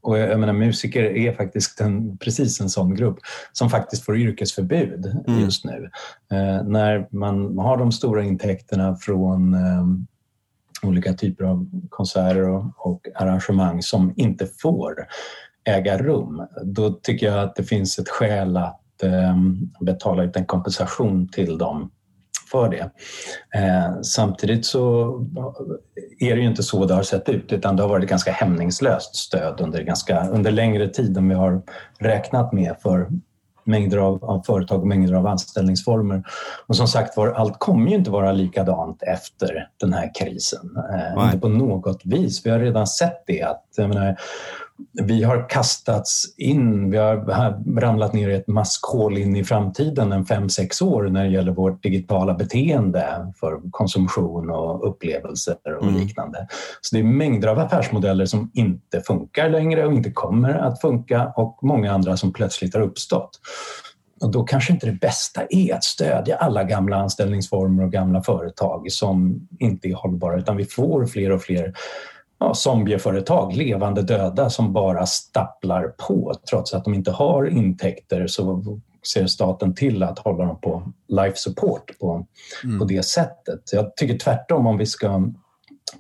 och jag jag menar, musiker är faktiskt en, precis en sån grupp som faktiskt får yrkesförbud Mm. just nu. Eh, när man har de stora intäkterna från eh, olika typer av konserter och, och arrangemang som inte får äga rum, då tycker jag att det finns ett skäl att eh, betala ut en kompensation till dem för det. Eh, samtidigt så är det ju inte så det har sett ut utan det har varit ganska hämningslöst stöd under, ganska, under längre tid än vi har räknat med för mängder av, av företag och mängder av anställningsformer. Och som sagt var, allt kommer ju inte vara likadant efter den här krisen. Eh, inte på något vis. Vi har redan sett det. att menar, vi har kastats in, vi har ramlat ner i ett maskhål in i framtiden en fem sex år när det gäller vårt digitala beteende för konsumtion och upplevelser och mm. liknande. Så det är mängder av affärsmodeller som inte funkar längre och inte kommer att funka och många andra som plötsligt har uppstått. Och då kanske inte det bästa är att stödja alla gamla anställningsformer och gamla företag som inte är hållbara utan vi får fler och fler ja, zombieföretag, levande döda som bara stapplar på. Trots att de inte har intäkter så ser staten till att hålla dem på life support på, mm. på det sättet. Jag tycker tvärtom om vi ska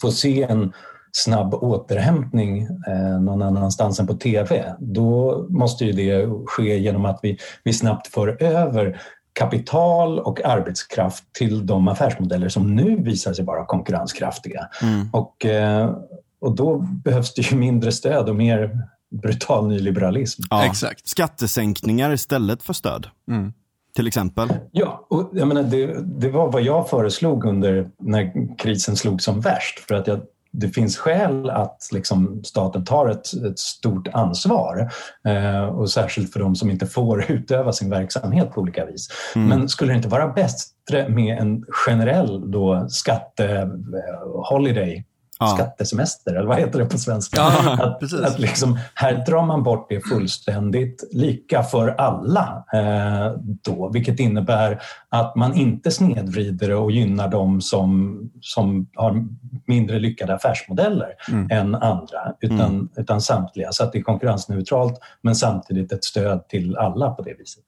få se en snabb återhämtning eh, någon annanstans än på TV, då måste ju det ske genom att vi, vi snabbt för över kapital och arbetskraft till de affärsmodeller som nu visar sig vara konkurrenskraftiga. Mm. Och, eh, och då behövs det ju mindre stöd och mer brutal nyliberalism. Ja, Exakt. Skattesänkningar istället för stöd. Mm. Till exempel? Ja, och jag menar, det, det var vad jag föreslog under när krisen slog som värst. För att jag det finns skäl att liksom staten tar ett, ett stort ansvar eh, och särskilt för de som inte får utöva sin verksamhet på olika vis. Mm. Men skulle det inte vara bättre med en generell då skatte-holiday ja. skattesemester, eller vad heter det på svenska? Ja, att, att liksom, här drar man bort det fullständigt lika för alla. Eh, då, vilket innebär att man inte snedvrider och gynnar de som, som har mindre lyckade affärsmodeller mm. än andra, utan, mm. utan samtliga. Så att det är konkurrensneutralt men samtidigt ett stöd till alla på det viset.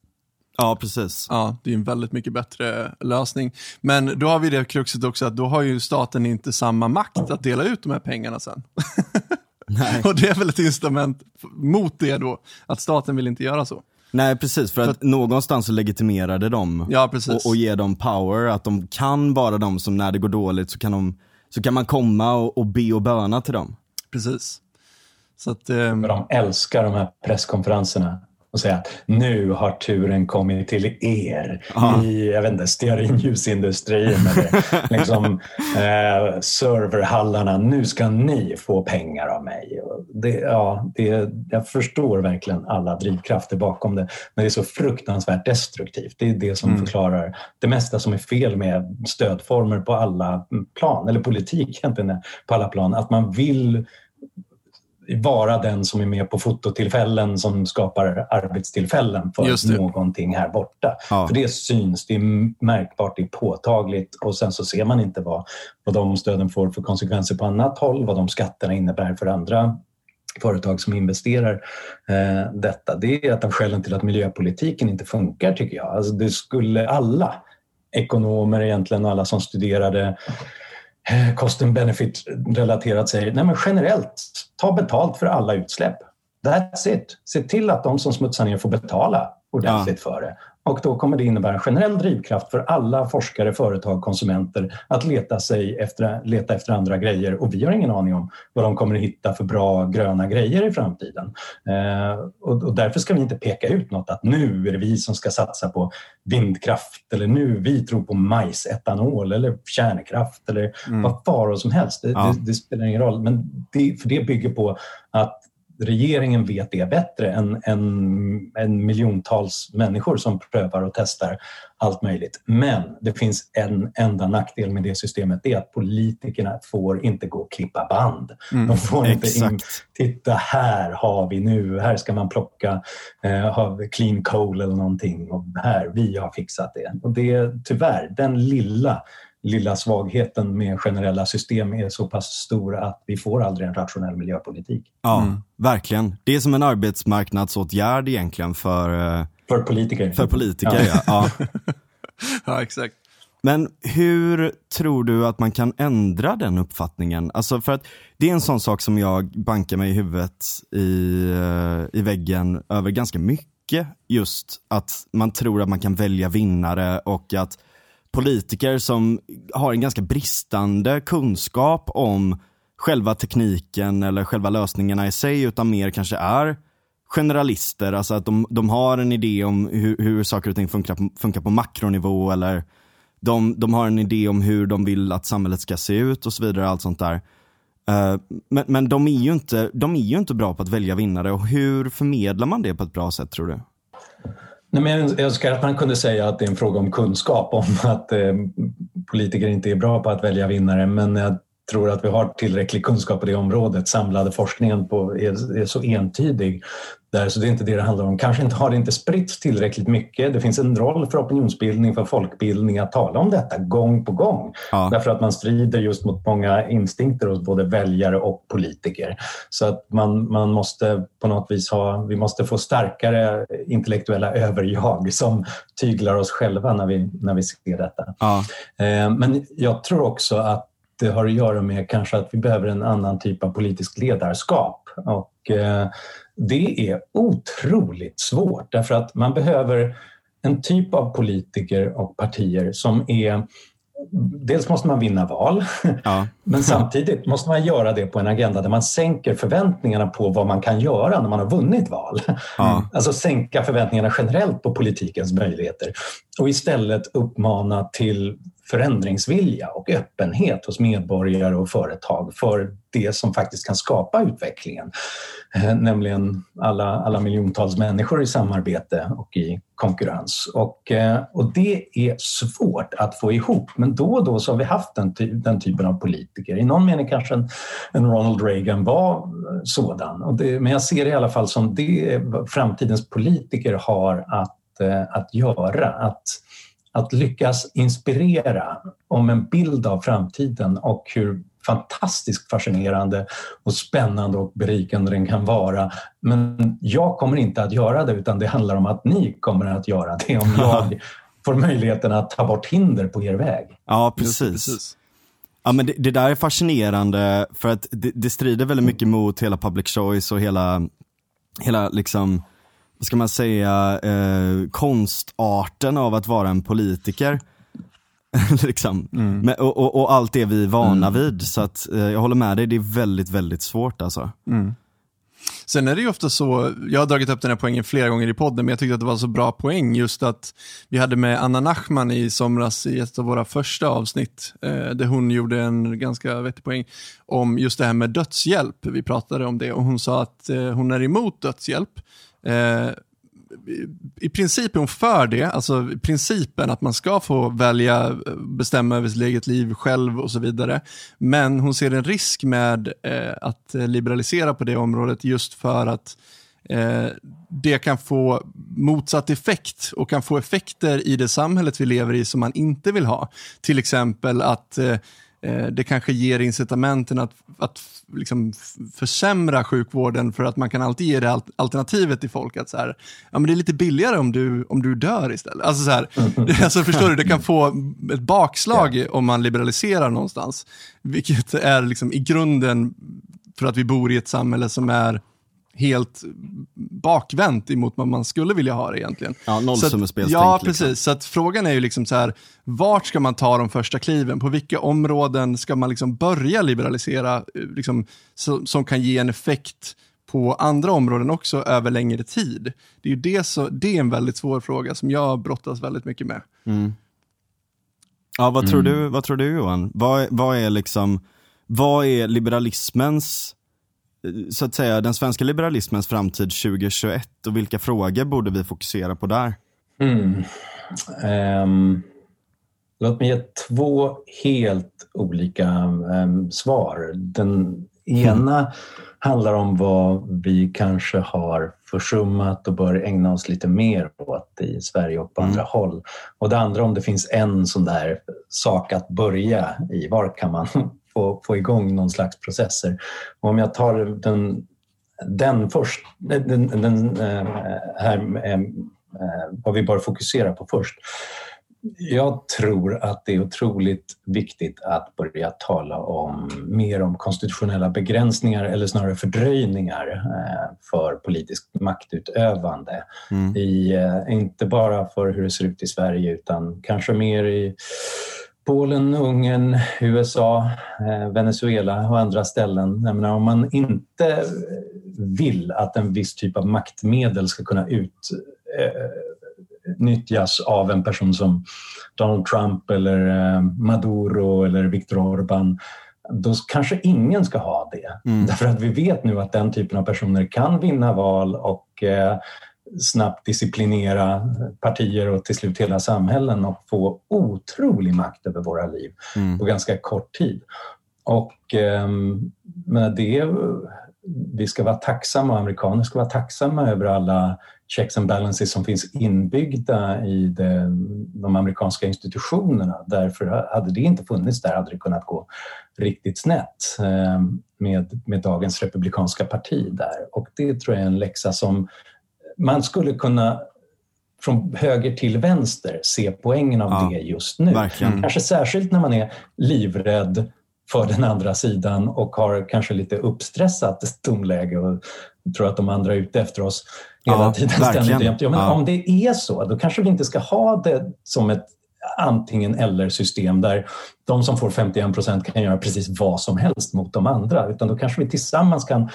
Ja, precis. Ja, det är en väldigt mycket bättre lösning. Men då har vi det kruxet också att då har ju staten inte samma makt att dela ut de här pengarna sen. Nej. och det är väl ett instrument mot det då, att staten vill inte göra så. Nej precis, för att för... någonstans så legitimerar det dem ja, precis. Och, och ger dem power, att de kan vara de som när det går dåligt så kan, de, så kan man komma och, och be och böna till dem. Precis. Så att, um... De älskar de här presskonferenserna och säga att nu har turen kommit till er Aha. i jag vet inte, stearinljusindustrin eller liksom, eh, serverhallarna. Nu ska ni få pengar av mig. Det, ja, det, jag förstår verkligen alla drivkrafter bakom det, men det är så fruktansvärt destruktivt. Det är det som mm. förklarar det mesta som är fel med stödformer på alla plan, eller politik egentligen på alla plan. Att man vill vara den som är med på fototillfällen som skapar arbetstillfällen för någonting här borta. Ja. För det syns, det är märkbart, det är påtagligt och sen så ser man inte vad, vad de stöden får för konsekvenser på annat håll, vad de skatterna innebär för andra företag som investerar eh, detta. Det är ett av skälen till att miljöpolitiken inte funkar tycker jag. Alltså det skulle alla ekonomer egentligen, alla som studerade cost and benefit relaterat säger nej men generellt, ta betalt för alla utsläpp. That's it. Se till att de som smutsar ner får betala ordentligt ja. för det. Och då kommer det innebära en generell drivkraft för alla forskare, företag, konsumenter att leta, sig efter, leta efter andra grejer. Och vi har ingen aning om vad de kommer att hitta för bra gröna grejer i framtiden. Eh, och, och, därför ska vi inte peka ut något att nu är det vi som ska satsa på vindkraft eller nu vi tror på majsetanol eller kärnkraft eller mm. vad faro som helst. Det, ja. det, det, spelar ingen roll. Men det, för det bygger på att regeringen vet det bättre än, än, än miljontals människor som prövar och testar allt möjligt. Men det finns en enda nackdel med det systemet, det är att politikerna får inte gå och klippa band. Mm, De får inte in, titta här har vi nu, här ska man plocka eh, clean coal eller någonting och här, vi har fixat det. Och det tyvärr, den lilla lilla svagheten med generella system är så pass stor att vi får aldrig en rationell miljöpolitik. Ja, mm. verkligen. Det är som en arbetsmarknadsåtgärd egentligen för, eh, för politiker. För politiker, ja. ja. ja. exakt. Men hur tror du att man kan ändra den uppfattningen? Alltså för att det är en sån sak som jag bankar mig i huvudet i, eh, i väggen över ganska mycket. Just att man tror att man kan välja vinnare och att politiker som har en ganska bristande kunskap om själva tekniken eller själva lösningarna i sig, utan mer kanske är generalister, alltså att de, de har en idé om hur, hur saker och ting funkar, funkar på makronivå eller de, de har en idé om hur de vill att samhället ska se ut och så vidare. allt sånt där. Uh, men, men de, är ju inte, de är ju inte bra på att välja vinnare och hur förmedlar man det på ett bra sätt tror du? Nej, men jag önskar att man kunde säga att det är en fråga om kunskap om att eh, politiker inte är bra på att välja vinnare men jag tror att vi har tillräcklig kunskap på det området. Samlade forskningen på, är, är så entydig där, så det är inte det det handlar om. Kanske inte, har det inte spritts tillräckligt mycket. Det finns en roll för opinionsbildning, för folkbildning att tala om detta gång på gång. Ja. Därför att man strider just mot många instinkter hos både väljare och politiker. Så att man, man måste på något vis ha, vi måste få starkare intellektuella överjag som tyglar oss själva när vi, när vi ser detta. Ja. Eh, men jag tror också att det har att göra med kanske att vi behöver en annan typ av politisk ledarskap. Och eh, det är otroligt svårt därför att man behöver en typ av politiker och partier som är Dels måste man vinna val, ja. men samtidigt måste man göra det på en agenda där man sänker förväntningarna på vad man kan göra när man har vunnit val. Ja. Alltså sänka förväntningarna generellt på politikens möjligheter och istället uppmana till förändringsvilja och öppenhet hos medborgare och företag för det som faktiskt kan skapa utvecklingen. Eh, nämligen alla, alla miljontals människor i samarbete och i konkurrens. Och, eh, och det är svårt att få ihop, men då och då så har vi haft den, ty den typen av politiker. I någon mening kanske en, en Ronald Reagan var eh, sådan, det, men jag ser det i alla fall som det framtidens politiker har att, att göra. Att, att lyckas inspirera om en bild av framtiden och hur fantastiskt fascinerande och spännande och berikande den kan vara. Men jag kommer inte att göra det utan det handlar om att ni kommer att göra det om jag får möjligheten att ta bort hinder på er väg. Ja, precis. Ja, men det, det, där är fascinerande för att det, det strider väldigt mycket mot hela public choice och hela, hela liksom vad ska man säga, eh, konstarten av att vara en politiker. liksom. Mm. Men, och, och, och, allt det vi är vana mm. vid. Så att, eh, jag håller med dig, det är väldigt, väldigt svårt alltså. Mm. Sen är det ju ofta så, jag har dragit upp den här poängen flera gånger i podden, men jag tyckte att det var så bra poäng just att vi hade med Anna Nachman i somras i ett av våra första avsnitt, eh, där hon gjorde en ganska vettig poäng om just det här med dödshjälp. Vi pratade om det och hon sa att eh, hon är emot dödshjälp, Eh, i princip är hon för det, alltså principen att man ska få välja, eh, bestämma över sitt eget liv själv och så vidare. Men hon ser en risk med eh, att liberalisera på det området just för att eh, det kan få motsatt effekt och kan få effekter i det samhället vi lever i som man inte vill ha. Till exempel att eh, Eh, det kanske ger incitamenten att, att liksom försämra sjukvården för att man kan alltid ge det alternativet till folk att så här, ja, men det är lite billigare om du, om du dör istället. Alltså, så här, alltså förstår du, det kan få ett bakslag yeah. om man liberaliserar någonstans. Vilket är liksom i grunden för att vi bor i ett samhälle som är helt bakvänt emot vad man skulle vilja ha det egentligen. Ja, nollsummespelstänk. Ja, liksom. precis. Liksom. Så att frågan är ju liksom så här, vart ska man ta de första kliven? På vilka områden ska man liksom börja liberalisera, eh, liksom, så, som kan ge en effekt på andra områden också över längre tid? Det är ju det, så, det är en väldigt svår fråga som jag brottas väldigt mycket med. Mm. Ja, vad tror, mm. du, vad tror du Johan? Vad, vad, är liksom, vad är liberalismens så att säga, den svenska liberalismens framtid 2021 och vilka frågor borde vi fokusera på där? Mm. Um, låt mig ge två helt olika um, svar. Den ena mm. handlar om vad vi kanske har försummat och bör ägna oss lite mer åt i Sverige och på mm. andra håll. Och det andra om det finns en sån där sak att börja i. Var kan man få, få igång någon slags processer. Och om jag tar den, den först, den, den eh, här, eh, vad vi bör fokusera på först. Jag tror att det är otroligt viktigt att börja tala om mer om konstitutionella begränsningar eller snarare fördröjningar eh, för politiskt maktutövande. Mm. I, inte bara för hur det ser ut i Sverige utan kanske mer i Polen, Ungern, USA, eh, Venezuela och andra ställen. Menar, om man inte vill att en viss typ av maktmedel ska kunna utnyttjas eh, av en person som Donald Trump eller eh, Maduro eller Viktor Orbán då kanske ingen ska ha det. Mm. Därför att vi vet nu att den typen av personer kan vinna val och eh, snabbt disciplinera partier och till slut hela samhällen och få otrolig makt över våra liv mm. på ganska kort tid. Och eh, men det, vi ska vara tacksamma, amerikaner ska vara tacksamma över alla checks and balances som finns inbyggda i det, de amerikanska institutionerna. Därför hade det inte funnits där hade det kunnat gå riktigt snett eh, med, med dagens republikanska parti där. Och det tror jag är en läxa som man skulle kunna från höger till vänster se poängen av ja, det just nu. Verkligen. Kanske särskilt när man är livrädd för den andra sidan och har kanske lite uppstressat tonläge och tror att de andra är ute efter oss hela ja, tiden. Ständigt ja, men ja. Om det är så, då kanske vi inte ska ha det som ett antingen eller-system där de som får 51 procent kan göra precis vad som helst mot de andra. Utan då kanske vi tillsammans kan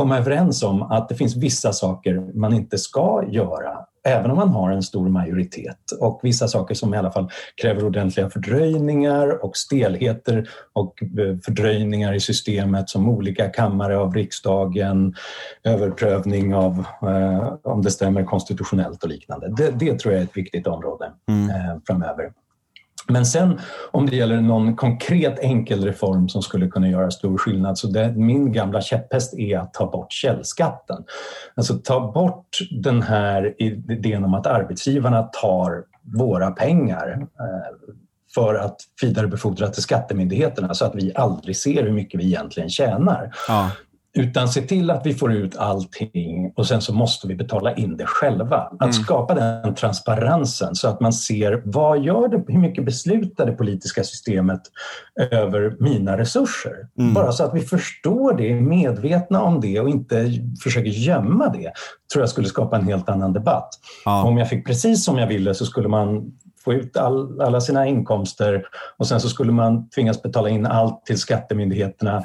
komma överens om att det finns vissa saker man inte ska göra även om man har en stor majoritet och vissa saker som i alla fall kräver ordentliga fördröjningar och stelheter och eh, fördröjningar i systemet som olika kammare av riksdagen, överprövning av eh, om det stämmer konstitutionellt och liknande. Det, det, tror jag är ett viktigt område mm. eh, framöver. Men sen om det gäller någon konkret enkel reform som skulle kunna göra stor skillnad så det, min gamla käpphäst är att ta bort källskatten. Alltså ta bort den här idén om att arbetsgivarna tar våra pengar eh, för att vidarebefordra till skattemyndigheterna så att vi aldrig ser hur mycket vi egentligen tjänar. Ja. Utan se till att vi får ut allting och sen så måste vi betala in det själva. Att mm. skapa den transparensen så att man ser vad gör det, hur mycket beslutar det politiska systemet över mina resurser? Mm. Bara så att vi förstår det, är medvetna om det och inte försöker gömma det tror jag skulle skapa en helt annan debatt. Ja. Om jag fick precis som jag ville så skulle man få ut all, alla sina inkomster och sen så skulle man tvingas betala in allt till skattemyndigheterna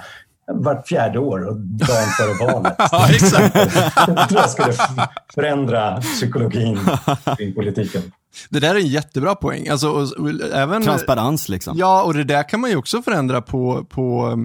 vart fjärde år och dagen före valet. ja, exakt. jag tror jag skulle förändra psykologin i politiken. Det där är en jättebra poäng. Alltså, och, och, även, Transparens liksom. Ja, och det där kan man ju också förändra på, på,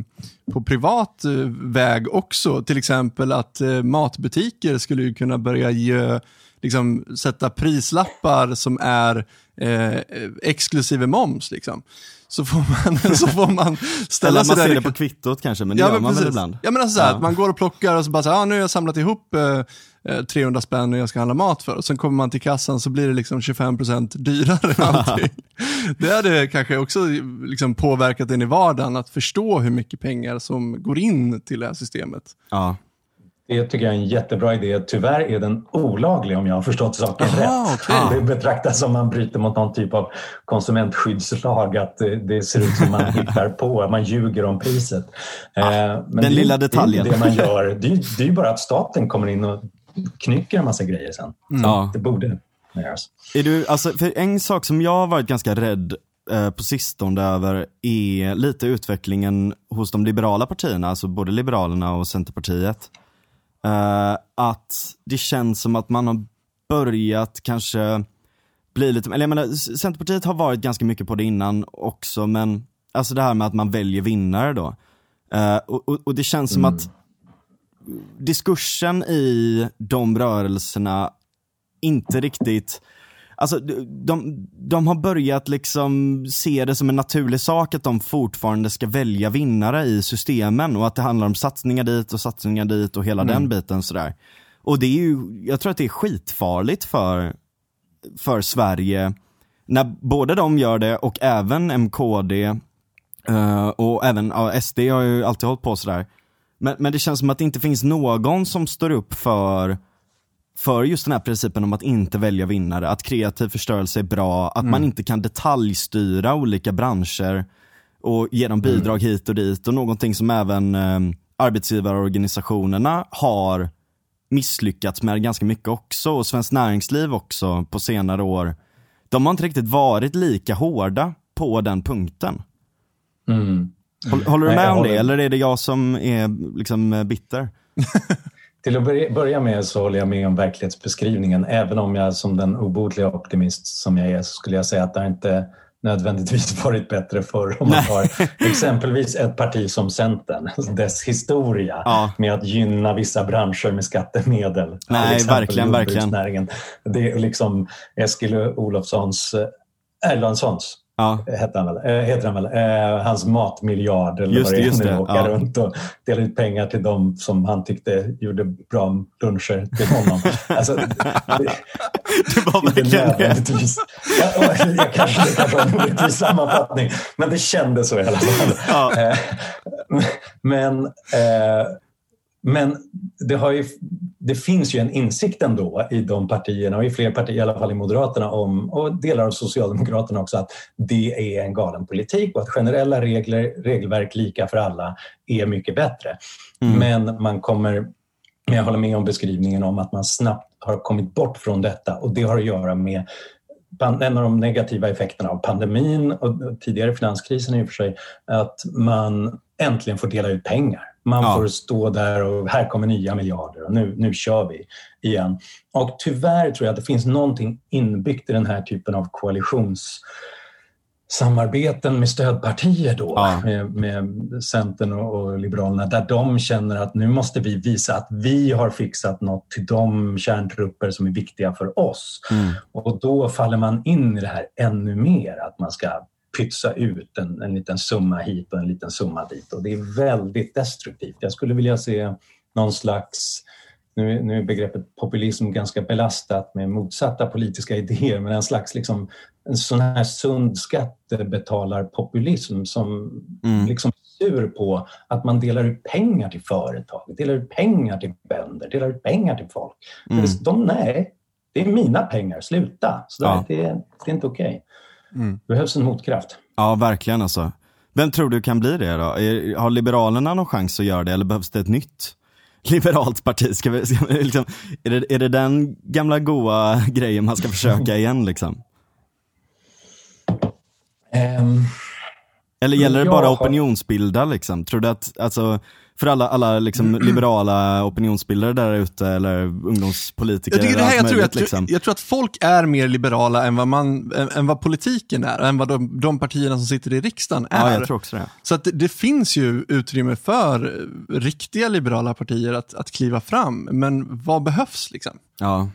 på privat eh, väg också. Till exempel att eh, matbutiker skulle ju kunna börja ge, liksom, sätta prislappar som är eh, exklusive moms. Liksom så får man, så får man ställa sig man där. Man ser det på kvittot kanske, men det ja, gör men man precis. väl ibland? Ja, men alltså såhär, ja. man går och plockar och så bara så ah, nu har jag samlat ihop eh, 300 eh, spänn och jag ska handla mat för. Och sen kommer man till kassan så blir det liksom 25% dyrare allting. det hade kanske också liksom påverkat en i vardagen att förstå hur mycket pengar som går in till det här systemet. Ja. Det tycker jag är en jättebra idé. Tyvärr är den olaglig om jag har förstått saken Aha, rätt. Okay. Det betraktas som man bryter mot någon typ av konsumentskyddslag, att det, ser ut som man hittar på, man ljuger om priset. Ah, Men den det, lilla detaljen. Det, det man gör, det, det är ju bara att staten kommer in och knycker en massa grejer sen. Mm. Ja. Det borde göras. Är du, alltså, för en sak som jag har varit ganska rädd eh, på sistone över är lite utvecklingen hos de liberala partierna, alltså både Liberalerna och Centerpartiet. Uh, att det känns som att man har börjat kanske bli lite, eller jag menar Centerpartiet har varit ganska mycket på det innan också men alltså det här med att man väljer vinnare då. Uh, och, och, och, det känns mm. som att diskursen i de rörelserna inte riktigt Alltså de, de har börjat liksom se det som en naturlig sak att de fortfarande ska välja vinnare i systemen och att det handlar om satsningar dit och satsningar dit och hela mm. den biten sådär. Och det är ju, jag tror att det är skitfarligt för, för Sverige när både de gör det och även MKD uh, och även ja, SD har ju alltid hållit på sådär. Men, men det känns som att det inte finns någon som står upp för för just den här principen om att inte välja vinnare, att kreativ förstörelse är bra, att mm. man inte kan detaljstyra olika branscher och ge dem bidrag mm. hit och dit och någonting som även eh, arbetsgivarorganisationerna har misslyckats med ganska mycket också och Svenskt Näringsliv också på senare år. De har inte riktigt varit lika hårda på den punkten. Mm. Håller du med Nej, om det eller är det jag som är liksom bitter? Till att börja med så håller jag med om verklighetsbeskrivningen. Även om jag som den obotliga optimist som jag är så skulle jag säga att det inte nödvändigtvis varit bättre förr. Om man tar exempelvis ett parti som Centern, dess historia ja. med att gynna vissa branscher med skattemedel. Nej, verkligen, verkligen. Det är liksom Eskil Olofssons, Erlandssons ja. hette han väl, äh, heter han väl, äh, hans matmiljard eller just vad det, är nu, åka ja. runt och dela ut pengar till dem som han tyckte gjorde bra luncher till honom. alltså, det, det var verkligen det. Ja, jag kanske, det kanske var en orättvis sammanfattning, men det kändes så i alla fall. Ja. Eh, men eh, men det, har ju, det finns ju en insikt ändå i de partierna och i fler partier, i alla fall i Moderaterna om, och delar av Socialdemokraterna också, att det är en galen politik och att generella regler, regelverk lika för alla är mycket bättre. Mm. Men man kommer, jag håller med om beskrivningen om att man snabbt har kommit bort från detta och det har att göra med en av de negativa effekterna av pandemin och tidigare finanskrisen i och för sig, att man äntligen får dela ut pengar. Man ja. får stå där och här kommer nya miljarder och nu, nu kör vi igen. Och tyvärr tror jag att det finns någonting inbyggt i den här typen av koalitionssamarbeten med stödpartier då, ja. med, med Centern och, och, Liberalerna, där de känner att nu måste vi visa att vi har fixat något till de kärntrupper som är viktiga för oss. Mm. Och då faller man in i det här ännu mer, att man ska pytsa ut en, en liten summa hit och en liten summa dit. Och det är väldigt destruktivt. Jag skulle vilja se någon slags nu, nu är begreppet populism ganska belastat med motsatta politiska idéer, men en slags liksom, en sån här sund skattebetalarpopulism som mm. liksom sur på att man delar ut pengar till företag, delar ut pengar till bönder, delar ut pengar till folk. Mm. De, nej, det är mina pengar, sluta! Så ja. det, det, är inte okej. Okay. Mm. Det behövs en motkraft. Ja, verkligen alltså. Vem tror du kan bli det då? Har Liberalerna någon chans att göra det eller behövs det ett nytt liberalt parti? Ska vi, ska vi liksom, är, det, är det den gamla goa grejen man ska försöka igen liksom? Um, eller gäller det bara har... opinionsbilda liksom? Tror du att, alltså, för alla, alla liksom mm. liberala opinionsbildare där ute eller ungdomspolitiker. Jag, tycker det här, jag, tror, jag, liksom. jag, tror att folk är mer liberala än vad, man, än vad politiken är, än vad de, de partierna som sitter i riksdagen är. Ja, jag tror också det. Så att det, det finns ju utrymme för riktiga liberala partier att, att kliva fram, men vad behövs liksom? Ja,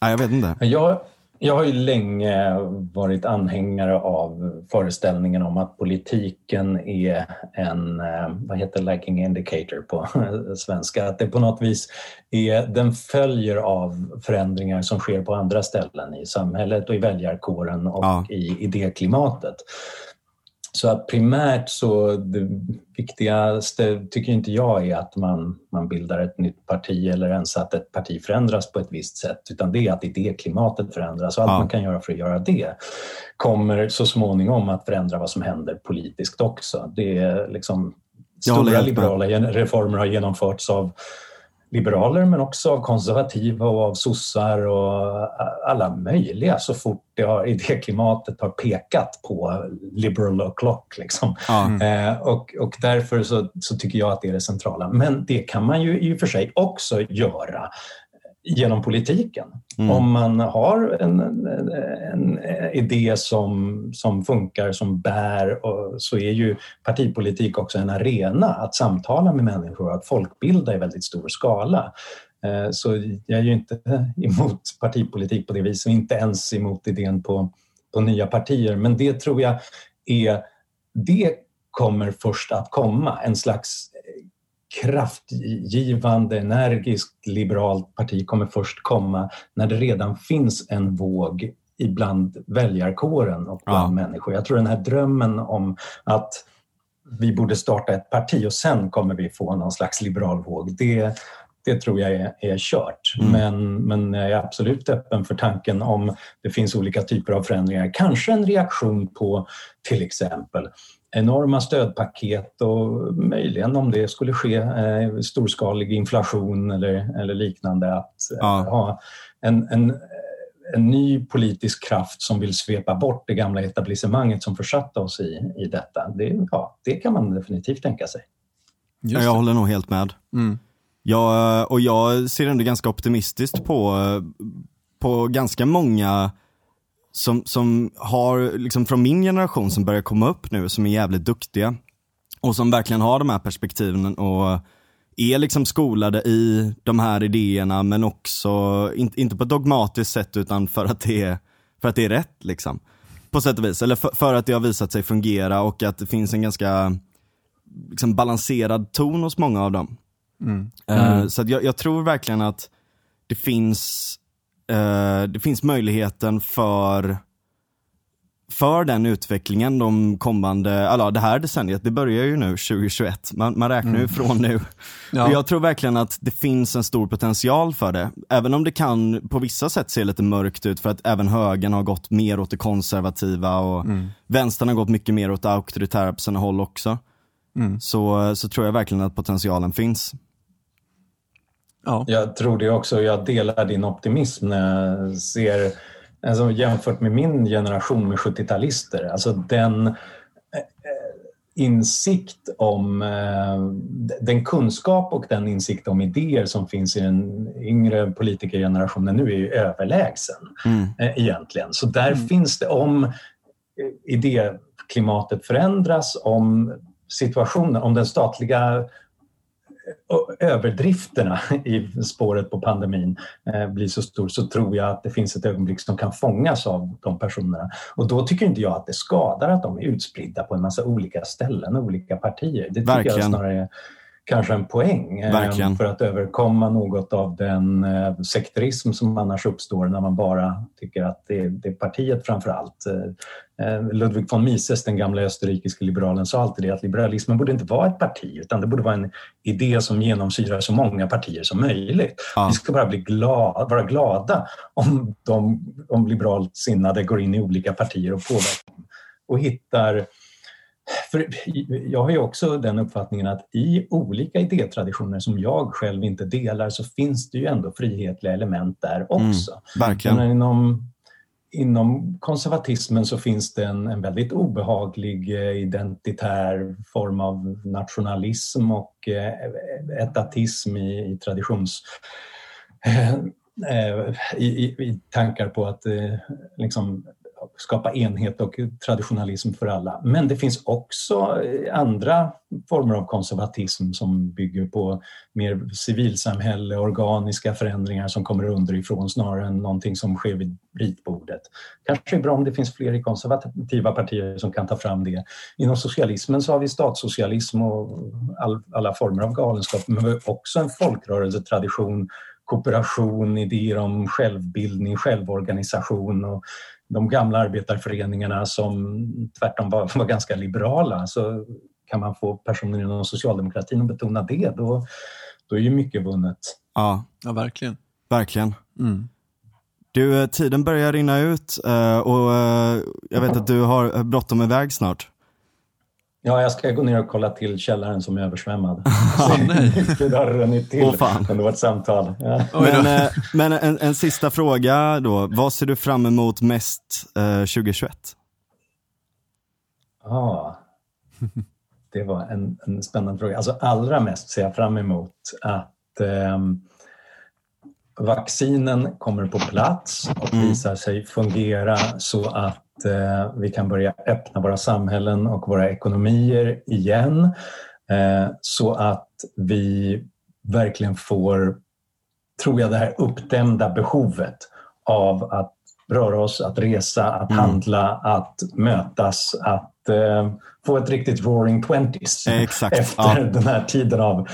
ja jag vet inte. Jag, jag har ju länge varit anhängare av föreställningen om att politiken är en, eh, vad heter lagging indicator på svenska, att det på något vis är, den följer av förändringar som sker på andra ställen i samhället och i väljarkåren och ja. i idéklimatet. Så att primärt så det viktigaste tycker inte jag är att man, man bildar ett nytt parti eller ens att ett parti förändras på ett visst sätt utan det är att idéklimatet förändras och allt ja. man kan göra för att göra det kommer så småningom att förändra vad som händer politiskt också. Det är liksom stora liberala reformer har genomförts av liberaler men också av konservativa och av sossar och alla möjliga så fort det har, idéklimatet har pekat på liberal o'clock. Liksom. Mm. Eh, och, och därför så, så, tycker jag att det är det centrala. Men det kan man ju i och för sig också göra genom politiken. Mm. Om man har en, en, en, idé som, som funkar, som bär, och så är ju partipolitik också en arena att samtala med människor, att folkbilda i väldigt stor skala. Eh, så jag är ju inte emot partipolitik på det viset, inte ens emot idén på, på nya partier. Men det tror jag är, det kommer först att komma, en slags kraftgivande, energiskt liberalt parti kommer först komma när det redan finns en våg ibland väljarkåren och bland ja. människor. Jag tror den här drömmen om att vi borde starta ett parti och sen kommer vi få någon slags liberal våg, det, det tror jag är, är kört. Mm. Men, men jag är absolut öppen för tanken om det finns olika typer av förändringar. Kanske en reaktion på till exempel enorma stödpaket och möjligen om det skulle ske eh, storskalig inflation eller, eller liknande att eh, ja. ha en, en, en ny politisk kraft som vill svepa bort det gamla etablissemanget som försatte oss i, i detta. Det, ja, det kan man definitivt tänka sig. Ja, jag håller nog helt med. Mm. Jag, och jag ser ändå ganska optimistiskt på, på ganska många som, som har, liksom från min generation som börjar komma upp nu, som är jävligt duktiga. Och som verkligen har de här perspektiven och är liksom skolade i de här idéerna men också, in, inte på ett dogmatiskt sätt utan för att det är, för att det är rätt liksom. På sätt och vis, eller för, för att det har visat sig fungera och att det finns en ganska liksom, balanserad ton hos många av dem. Mm. Uh, så jag, jag, tror verkligen att det finns, uh, det finns möjligheten för för den utvecklingen de kommande, alltså det här decenniet, det börjar ju nu 2021, man, man räknar mm. ju från nu. Ja. Och jag tror verkligen att det finns en stor potential för det. Även om det kan på vissa sätt se lite mörkt ut för att även högern har gått mer åt det konservativa och mm. vänstern har gått mycket mer åt det auktoritära på sina håll också. Mm. Så, så tror jag verkligen att potentialen finns. Ja. Jag tror det också. Jag delar din optimism när jag ser alltså jämfört med min generation med 70-talister, alltså den eh, insikt om eh, den kunskap och den insikt om idéer som finns i den yngre politikergenerationen nu är ju överlägsen mm. Eh, egentligen. Så där mm. finns det, om idéklimatet förändras, om situationen, om den statliga överdrifterna i spåret på pandemin eh, blir så stor så tror jag att det finns ett ögonblick som kan fångas av de personerna. Och då tycker inte jag att det skadar att de är utspridda på en massa olika ställen, olika partier. Det tycker Verkligen. jag snarare kanske en poäng eh, Verkligen. för att överkomma något av den eh, sekterism som annars uppstår när man bara tycker att det är, det är partiet framför allt. Eh, Ludwig von Mises, den gamla österrikiske liberalen, sa alltid det att liberalismen borde inte vara ett parti utan det borde vara en idé som genomsyrar så många partier som möjligt. Ja. Vi ska bara bli glada, vara glada om, de, om liberalt sinnade går in i olika partier och påverkar och hittar för jag har ju också den uppfattningen att i olika idétraditioner som jag själv inte delar så finns det ju ändå frihetliga element där mm, också. Mm. Inom, inom konservatismen så finns det en, en väldigt obehaglig eh, identitär form av nationalism och eh, etatism i, i traditions eh, i, i, i, tankar på att liksom, skapa enhet och traditionalism för alla. Men det finns också eh, andra former av konservatism som bygger på mer civilsamhälle, organiska förändringar som kommer underifrån snarare än någonting som sker vid ritbordet. Kanske är bra om det finns fler i konservativa partier som kan ta fram det. Inom socialismen så har vi statssocialism och all, alla former av galenskap men vi har också en folkrörelsetradition kooperation, idéer om självbildning, självorganisation och de gamla arbetarföreningarna som tvärtom var, var ganska liberala. Så kan man få personer inom socialdemokratin att betona det, då, då är ju mycket vunnet. Ja, ja verkligen. Verkligen. Mm. Du, eh, tiden börjar rinna ut eh, och eh, jag vet att du har bråttom iväg snart. Ja, jag ska gå ner och kolla till källaren som är översvämmad. det har runnit till oh, under vårt samtal. Ja. Men, eh, men en, en, sista fråga då. Vad ser du fram emot mest eh, 2021? Ja, det var en, en, spännande fråga. Alltså allra mest ser jag fram emot att eh, vaccinen kommer på plats och mm. visar sig fungera så att eh, vi kan börja öppna våra samhällen och våra ekonomier igen eh, så att vi verkligen får, tror jag, det här uppdämda behovet av att röra oss, att resa, att mm. handla, att mötas, att eh, få ett riktigt roaring twenties Exakt. efter ja. den här tiden av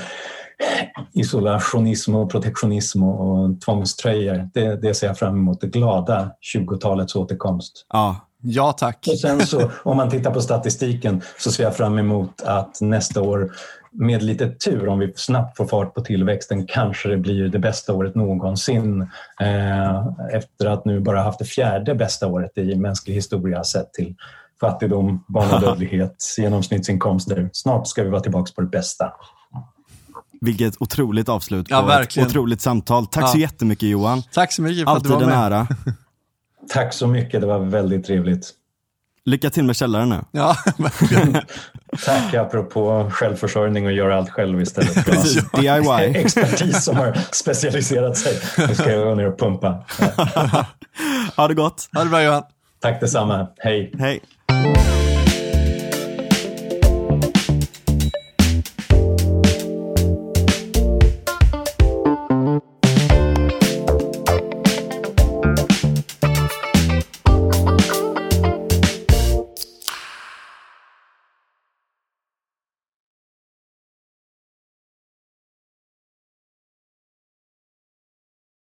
isolationism och protektionism och tvångströjor. Det, det ser jag fram emot, det glada 20-talets återkomst. Ja, Ja tack. Och sen så, om man tittar på statistiken så ser jag fram emot att nästa år med lite tur, om vi snabbt får fart på tillväxten, kanske det blir det bästa året någonsin. Eh, efter att nu bara haft det fjärde bästa året i mänsklig historia sett till fattigdom, barnadödlighet, genomsnittsinkomster. Snart ska vi vara tillbaka på det bästa. Vilket otroligt avslut på ja, ett otroligt samtal. Tack ja. så jättemycket Johan. Tack så mycket för Alltid att du var med. Alltid en ära. Tack så mycket, det var väldigt trevligt. Lycka till med källaren nu. Ja. Tack, apropå självförsörjning och göra allt själv istället för DIY. expertis som har specialiserat sig. Nu ska jag gå ner och pumpa. ha det gott. Ha det bra Johan. Tack detsamma. Hej. Hej.